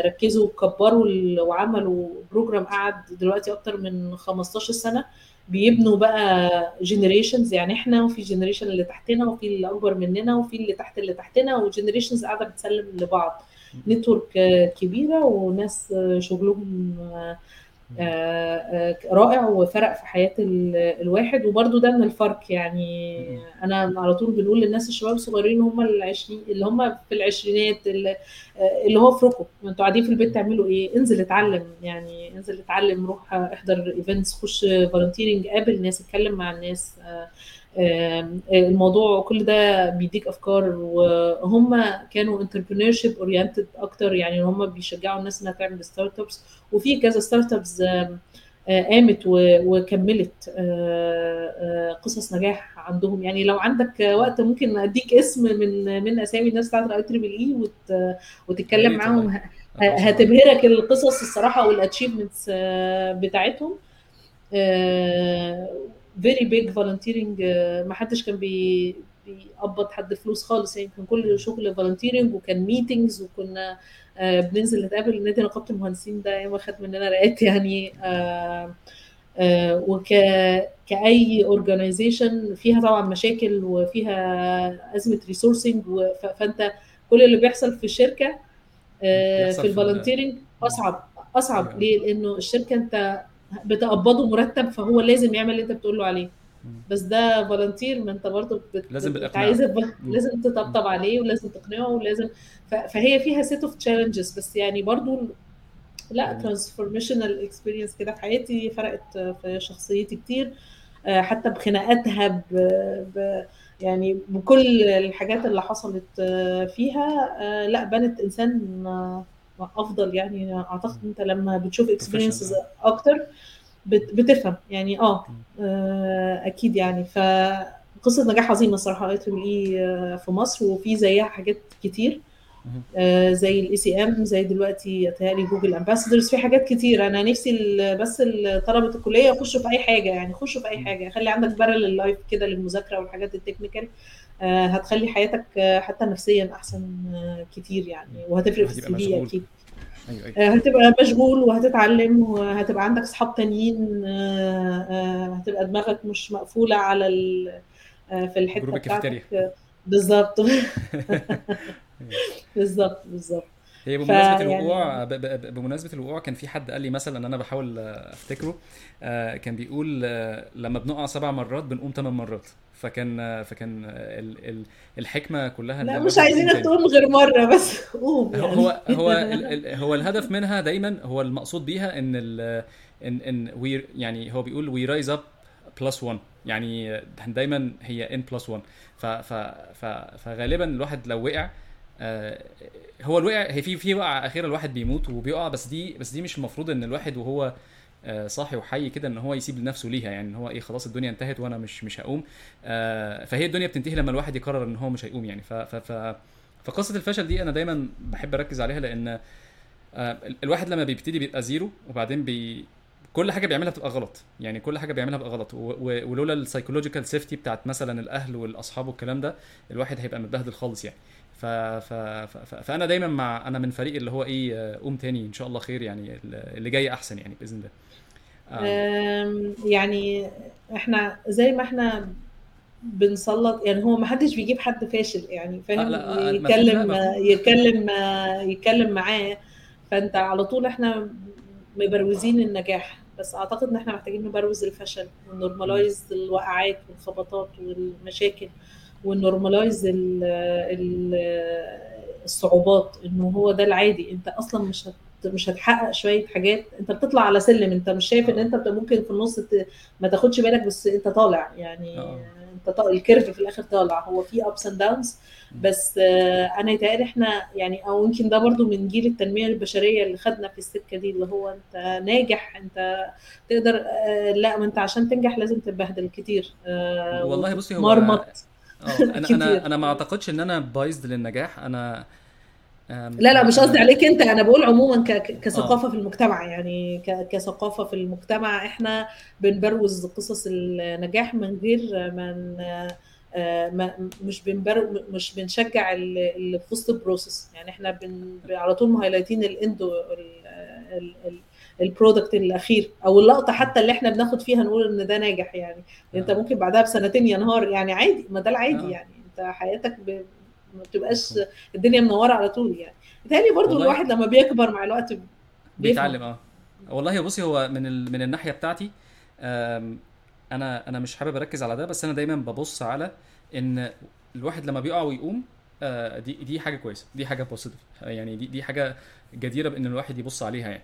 ركزوا وكبروا وعملوا program قعد دلوقتي أكتر من 15 سنة. بيبنوا بقى generations يعني إحنا وفي generation اللي تحتنا وفي اللي أكبر مننا وفي اللي تحت اللي تحتنا و generations قاعدة بتسلم لبعض. network كبيرة وناس شغلهم رائع وفرق في حياة الواحد وبرده ده من الفرق. يعني أنا على طول بنقول للناس الشباب الصغيرين هم العشرين اللي هم في العشرينات اللي, اللي هو افركوا أنتوا قاعدين في البيت تعملوا إيه؟ انزل اتعلم. يعني انزل اتعلم روح احضر events خش volunteering قابل ناس اتكلم مع الناس. الموضوع كل ده بيديك أفكار وهم كانوا entrepreneurship oriented أكتر يعني هم بيشجعوا الناس إنها تعمل startups وفي كذا startups قامت وكملت قصص نجاح عندهم. يعني لو عندك وقت ممكن أديك اسم من من أسامي الناس بتاعت ال IEEE وتتكلم معاهم. هتبهرك القصص الصراحة وال achievements بتاعتهم. very big volunteering ما حدش كان بي بيقبض حد فلوس خالص. يعني كان كل شغل volunteering وكان meetings وكنا آه بننزل نتقابل. نادي نقابة المهندسين ده ياما خد مننا عرقات يعني آه آه وك كأي organization فيها طبعا مشاكل وفيها أزمة resourcing فأنت كل اللي بيحصل في الشركة في ال volunteering أصعب أصعب. ليه؟ لأنه الشركة أنت بتقبضه مرتب فهو لازم يعمل اللي انت بتقول له عليه. بس ده volunteer ما انت برضه بت... لازم عايز لازم تطبطب عليه ولازم تقنعه ولازم ف... فهي فيها set of challenges بس يعني برضه لا transformational experience كده في حياتي فرقت في شخصيتي كتير. آه، حتى بخناقاتها ب... ب... يعني بكل الحاجات اللي حصلت آه، فيها. آه، لا بنت إنسان افضل يعني أعتقد إنت لما بتشوف experiences أكتر بتفهم يعني آه أكيد يعني. فقصة نجاح عظيمة الصراحة IEEE في مصر وفي زيها حاجات كتير آه، زي ال ACM زي دلوقتي تهيألي Google ambassadors في حاجات كتير. أنا نفسي بس طلبة الكلية يخشوا في أي حاجة يعني خشوا في أي حاجة. خلي عندك parallel life كده للمذاكرة والحاجات ال technical آه، هتخلي حياتك آه، حتى نفسيا أحسن كتير يعني وهتفرق في السي في أكيد. أيوة أيوة. هتبقى مشغول وهتتعلم وهتبقى عندك اصحاب تانيين هتبقى دماغك مش مقفولة على في الحتة بتاعتك. [laughs] بالظبط. بالظبط بالظبط. هي بمناسبة الوقوع بمناسبة الوقوع كان في حد قال لي مثلا إن أنا بحاول أفتكره آه، كان بيقول آه، لما بنقع سبع مرات بنقوم ثمان مرات. فكان آه، فكان الحكمة كلها لا مش عايزينك تقوم غير مرة بس. [laughs] قوم يعني. هو هو هو الهدف منها دايما هو المقصود بيها إن ال إن إن we يعني هو بيقول we rise up plus 1 يعني دايما هي n plus 1 فغالبا الواحد لو وقع هو الوقع هي في في وقعة أخيرة الواحد بيموت وبيقع بس دي بس دي مش المفروض إن الواحد وهو آه، صاحي وحي كده إن هو يسيب لنفسه ليها يعني إن هو إيه خلاص الدنيا انتهت وأنا مش مش هقوم. آه، فهي الدنيا بتنتهي لما الواحد يقرر إن هو مش هيقوم يعني. فقصة الفشل دي أنا دايما بحب أركز عليها لأن الواحد لما بيبتدي بيبقى زيرو وبعدين بي كل حاجة بيعملها بتبقى غلط. يعني كل حاجة بيعملها بتبقى غلط. ولولا ال psychological safety بتاعت مثلا الأهل والأصحاب والكلام ده الواحد هيبقى متبهدل خالص يعني. ف... ف... ف... فأنا دايما مع أنا من فريق اللي هو إيه قوم تاني إن شاء الله خير يعني اللي جاي أحسن يعني بإذن الله. آه. يعني إحنا زي ما إحنا بنسلط يعني هو ما حدش بيجيب حد فاشل يعني فاهم؟ آه يتكلم يتكلم يتكلم معاه فأنت على طول إحنا مبروزين النجاح. بس أعتقد إن إحنا محتاجين نبروز الفشل و normalize الوقعات والخبطات والمشاكل. و normalize الصعوبات إنه هو ده العادي. أنت أصلا مش هت مش هتحقق شوية حاجات. أنت بتطلع على سلم. أنت مش شايف إن أنت ممكن في النص ما تاخدش بالك بس أنت طالع. يعني أوه. أنت طالع ال curve في الآخر طالع. هو في ups and downs بس أنا يتهيألي إحنا يعني أو يمكن ده برضو من جيل التنمية البشرية اللي خدنا في السكة دي اللي هو أنت ناجح. أنت تقدر لا ما أنت عشان تنجح لازم تتبهدل كتير. والله بصي هو مرمط [laughs] أنا أنا أنا ما أعتقدش إن أنا biased للنجاح. أنا لا لا مش قصدي عليك أنت. أنا بقول عموما كثقافة في المجتمع. يعني كثقافة في المجتمع إحنا بنبروز قصص النجاح من غير من ما مش بنبر مش بنشجع اللي في وسط ال process يعني إحنا بن على طول مهايلايتين ال end product ال product الأخير أو اللقطة حتى اللي إحنا بناخد فيها نقول إن ده ناجح يعني. أنت آه. ممكن بعدها بسنتين ينهار يعني عادي ما ده العادي آه. يعني. أنت حياتك ب... ما بتبقاش الدنيا منورة على طول يعني. بيتهيألي برضو الواحد لما بيكبر مع الوقت بيتعلم آه. والله بصي هو من ال... من الناحية بتاعتي أنا أنا مش حابب أركز على ده بس أنا دايما ببص على إن الواحد لما بيقع ويقوم آه، دي دي حاجة كويسة دي حاجة بوزيتيف يعني دي دي حاجة جديرة بإن الواحد يبص عليها يعني.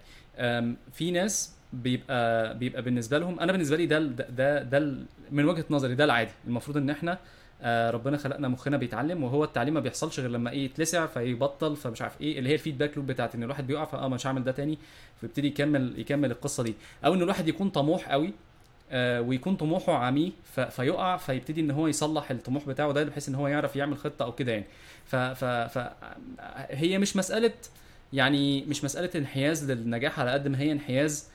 في ناس بيبقى بيبقى بالنسبة لهم أنا بالنسبة لي ده ده ده من وجهة نظري ده العادي. المفروض إن إحنا آه ربنا خلقنا مخنا بيتعلم وهو التعليم ما بيحصلش غير لما إيه يتلسع فيبطل فمش عارف إيه اللي هي الفيدباك لوب بتاعت إن الواحد بيقع فآه مش هعمل ده تاني فيبتدي يكمل يكمل القصة دي. أو إن الواحد يكون طموح قوي آه ويكون طموحه عميق فيقع فيبتدي إن هو يصلح الطموح بتاعه ده بحيث إن هو يعرف يعمل خطة أو كده يعني. ف, ف, ف هي مش مسألة يعني مش مسألة انحياز للنجاح على قد ما هي انحياز.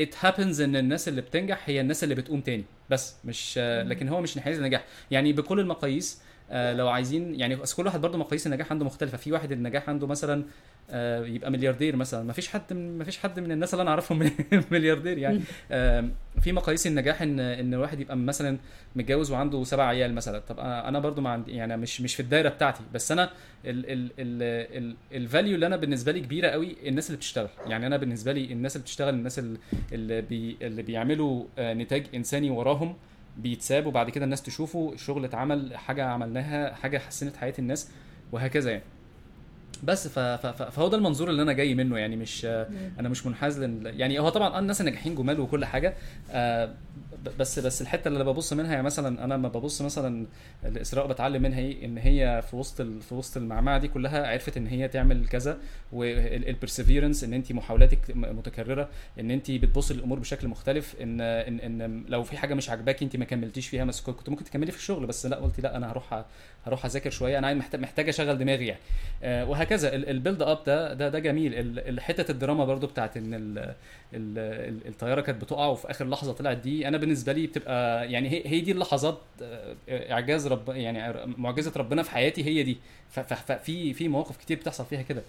ات هابنز إن الناس اللي بتنجح هي الناس اللي بتقوم تاني. بس مش لكن هو مش انحياز للنجاح. يعني بكل المقاييس آه لو عايزين يعني بس كل واحد برضه مقاييس النجاح عنده مختلفة. في واحد النجاح عنده مثلا يبقى ملياردير مثلا. ما فيش حد ما فيش حد من الناس اللي أنا أعرفهم [laughs] ملياردير يعني. آه في مقاييس النجاح ان إن الواحد يبقى مثلا متجوز وعنده سبع عيال مثلا. طب أنا برضو ما عندي يعني مش مش في الدايرة بتاعتي. بس أنا ال value اللي أنا بالنسبة لي كبيرة قوي الناس اللي بتشتغل. يعني أنا بالنسبة لي الناس اللي بتشتغل الناس اللي بي اللي بيعملوا نتاج إنساني وراهم بيتساب وبعد كده الناس تشوفه شغل اتعمل حاجة عملناها حاجة حسنت حياة الناس وهكذا يعني. بس ف... ف... فهو ده المنظور اللي أنا جاي منه يعني مش أنا مش منحاز لل... يعني هو طبعا الناس الناجحين جمال وكل حاجة آه بس بس الحتة اللي ببص منها يعني مثلا أنا لما ببص مثلا لإسراء بتعلم منها إيه؟ إن هي في وسط ال... في وسط المعمعة دي كلها عرفت إن هي تعمل كذا وال perseverance إن انت محاولاتك متكررة إن انت بتبص للأمور بشكل مختلف إن إن, إن لو في حاجة مش عاجباكي انت ما كملتيش فيها بس كنت ممكن تكملي في الشغل بس لأ قلتي لأ أنا هروح هروح أذاكر شوية أنا محتاج محتاج أشغل دماغي يعني. آه وهكذا. ال build up ده ده ده جميل. حتة الدراما برضو بتاعت إن ال ال الطيارة كانت بتقع وفي آخر لحظة طلعت دي أنا بالنسبة لي بتبقى يعني هي, هي دي اللحظات إعجاز رب يعني معجزة ربنا في حياتي هي دي. ففي في مواقف كتير بتحصل فيها كده.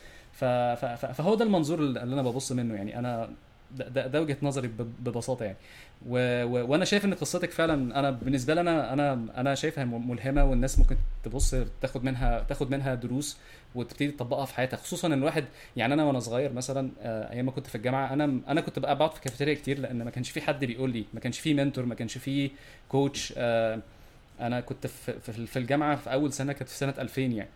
فهو ده المنظور اللي أنا ببص منه. يعني أنا ده, ده وجهة نظري ببساطة يعني. و و وأنا شايف إن قصتك فعلا أنا بالنسبة لي أنا أنا أنا شايفها ملهمة والناس ممكن تبص تاخد منها تاخد منها دروس. وتبتدي تطبقها في حياتها خصوصا إن الواحد يعني أنا وأنا صغير مثلا أيام ما كنت في الجامعة أنا أنا كنت بقى بقعد في الكافيتيريا كتير لأن ما كانش في حد بيقول لي ما كانش في منتور ما كانش في كوتش أنا كنت في في الجامعة في أول سنة كانت في سنة 2000 يعني.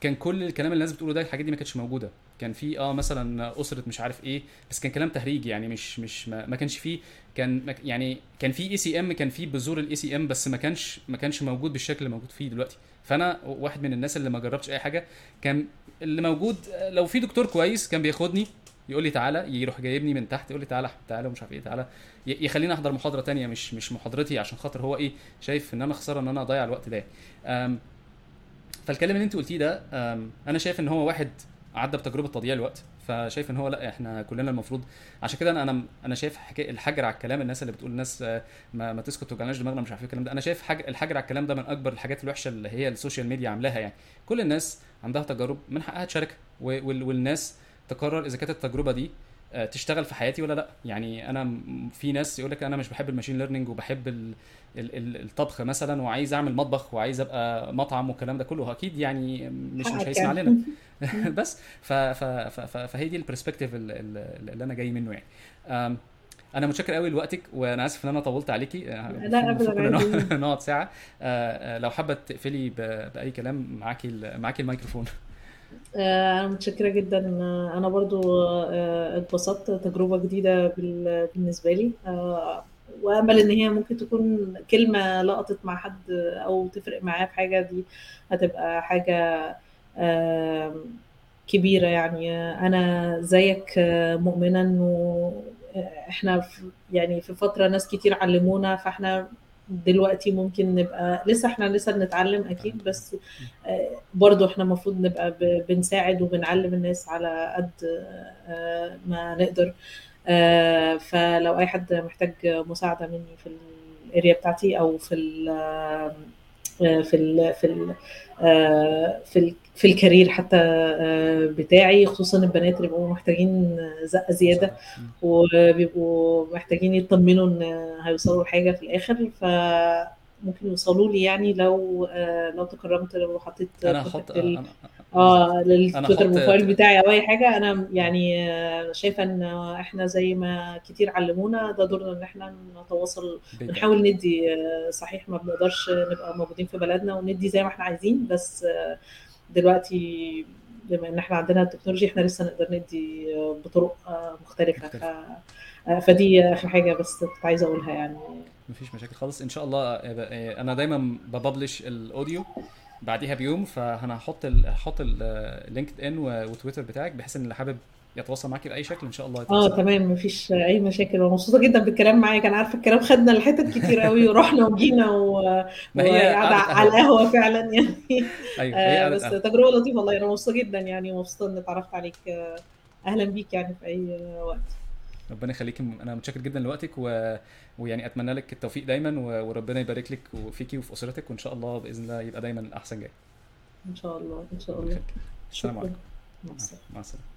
كان كل الكلام اللي الناس بتقوله ده الحاجات دي ما كانتش موجودة. كان في آه مثلا أسرة مش عارف إيه بس كان كلام تهريج يعني مش مش ما, ما كانش فيه كان يعني كان في ACM كان في بذور ال ACM بس ما كانش ما كانش موجود بالشكل اللي موجود فيه دلوقتي. فانا واحد من الناس اللي ما جربتش اي حاجة كان اللي موجود لو في دكتور كويس كان بياخدني يقول لي تعالى يروح جايبني من تحت يقول لي تعالى تعالى ومش عارف إيه تعالى. يخليني احضر محاضره تانية مش مش محاضرتي عشان خاطر هو إيه شايف ان أنا خساره ان أنا اضيع الوقت ده. فالكلام اللي انت قلتيه ده أنا شايف ان هو واحد عدى بتجربة تضييع الوقت. فشايف إن هو لأ إحنا كلنا المفروض عشان كده أنا أنا شايف الحجر على الكلام الناس اللي بتقول الناس ما, ما تسكت توجعناش دماغنا مش عارف إيه الكلام ده. أنا شايف حاجة الحجر على الكلام ده من أكبر الحاجات الوحشة اللي هي السوشيال ميديا عاملاها يعني. كل الناس عندها تجارب من حقها تشاركها والناس تقرر إذا كانت التجربة دي تشتغل في حياتي ولا لا؟ يعني أنا في ناس يقول لك أنا مش بحب الماشين ليرنينج وبحب ال ال الطبخ مثلا وعايز أعمل مطبخ وعايز أبقى مطعم والكلام ده كله أكيد يعني مش مش هيسمع علينا. [laughs] [laughs] بس ف ف ف فهي دي البرسبكتيف اللي أنا جاي منه يعني. أنا متشكر قوي لوقتك وأنا آسف إن أنا طولت عليكي. لا ابدا [laughs] نقعد ساعة. لو حابة تقفلي بأي كلام معاكي معاكي الميكروفون. أنا متشكرة جدا. أنا برضو اتبسطت. تجربة جديدة بالنسبة لي. وامل إن هي ممكن تكون كلمة لقطت مع حد أو تفرق معاه في حاجة. دي هتبقى حاجة كبيرة يعني. أنا زيك مؤمنه انه إحنا يعني في فترة ناس كتير علمونا فإحنا دلوقتي ممكن نبقى لسه إحنا لسه بنتعلم أكيد بس برضو إحنا المفروض نبقى بنساعد وبنعلم الناس على قد ما نقدر. فلو أي حد محتاج مساعدة مني في ال area بتاعتي أو في ال في ال في ال في في ال career حتى بتاعي خصوصا البنات اللي بيبقوا محتاجين زقة زيادة وبيبقوا محتاجين يطمنوا إن هيوصلوا لحاجة في الآخر ف ممكن يوصلوا لي يعني لو لو تكرمت لو حطيت أنا هحط ال... آه لل Twitter profile بتاعي أو أي حاجة أنا يعني شايفة إن إحنا زي ما كتير علمونا ده دورنا إن إحنا نتواصل ونحاول ندي صحيح ما بنقدرش نبقى موجودين في بلدنا وندي زي ما إحنا عايزين بس دلوقتي بما إن إحنا عندنا التكنولوجيا إحنا لسه نقدر ندي بطرق مختلفة. ف... فدي آخر حاجة بس كنت عايزه أقولها يعني. مفيش مشاكل خالص. إن شاء الله أنا دايما ببلش الأوديو بعديها بيوم فأنا هحط ال هحط اللينكد إن وتويتر بتاعك بحيث إن اللي حابب يتواصل معاكي بأي شكل إن شاء الله آه تمام مفيش أي مشاكل. ومبسوطه جدا بالكلام معاك. أنا عارفة الكلام خدنا لحتت كتير قوي [laughs] ورحنا وجينا و... ما هي على القهوة فعلا يعني. أيوه هي آه بس تجربة لطيفة والله. أنا مبسوطة جدا يعني ومبسوطة إني اتعرفت عليك. أهلا بيك يعني في أي وقت. ربنا يخليكي أنا متشكر جدا لوقتك و... ويعني أتمنى لك التوفيق دايما و... وربنا يبارك لك وفيكي وفي أسرتك وإن شاء الله بإذن الله يبقى دايما الأحسن جاي. إن شاء الله إن شاء الله. السلام عليكم. مع السلامة.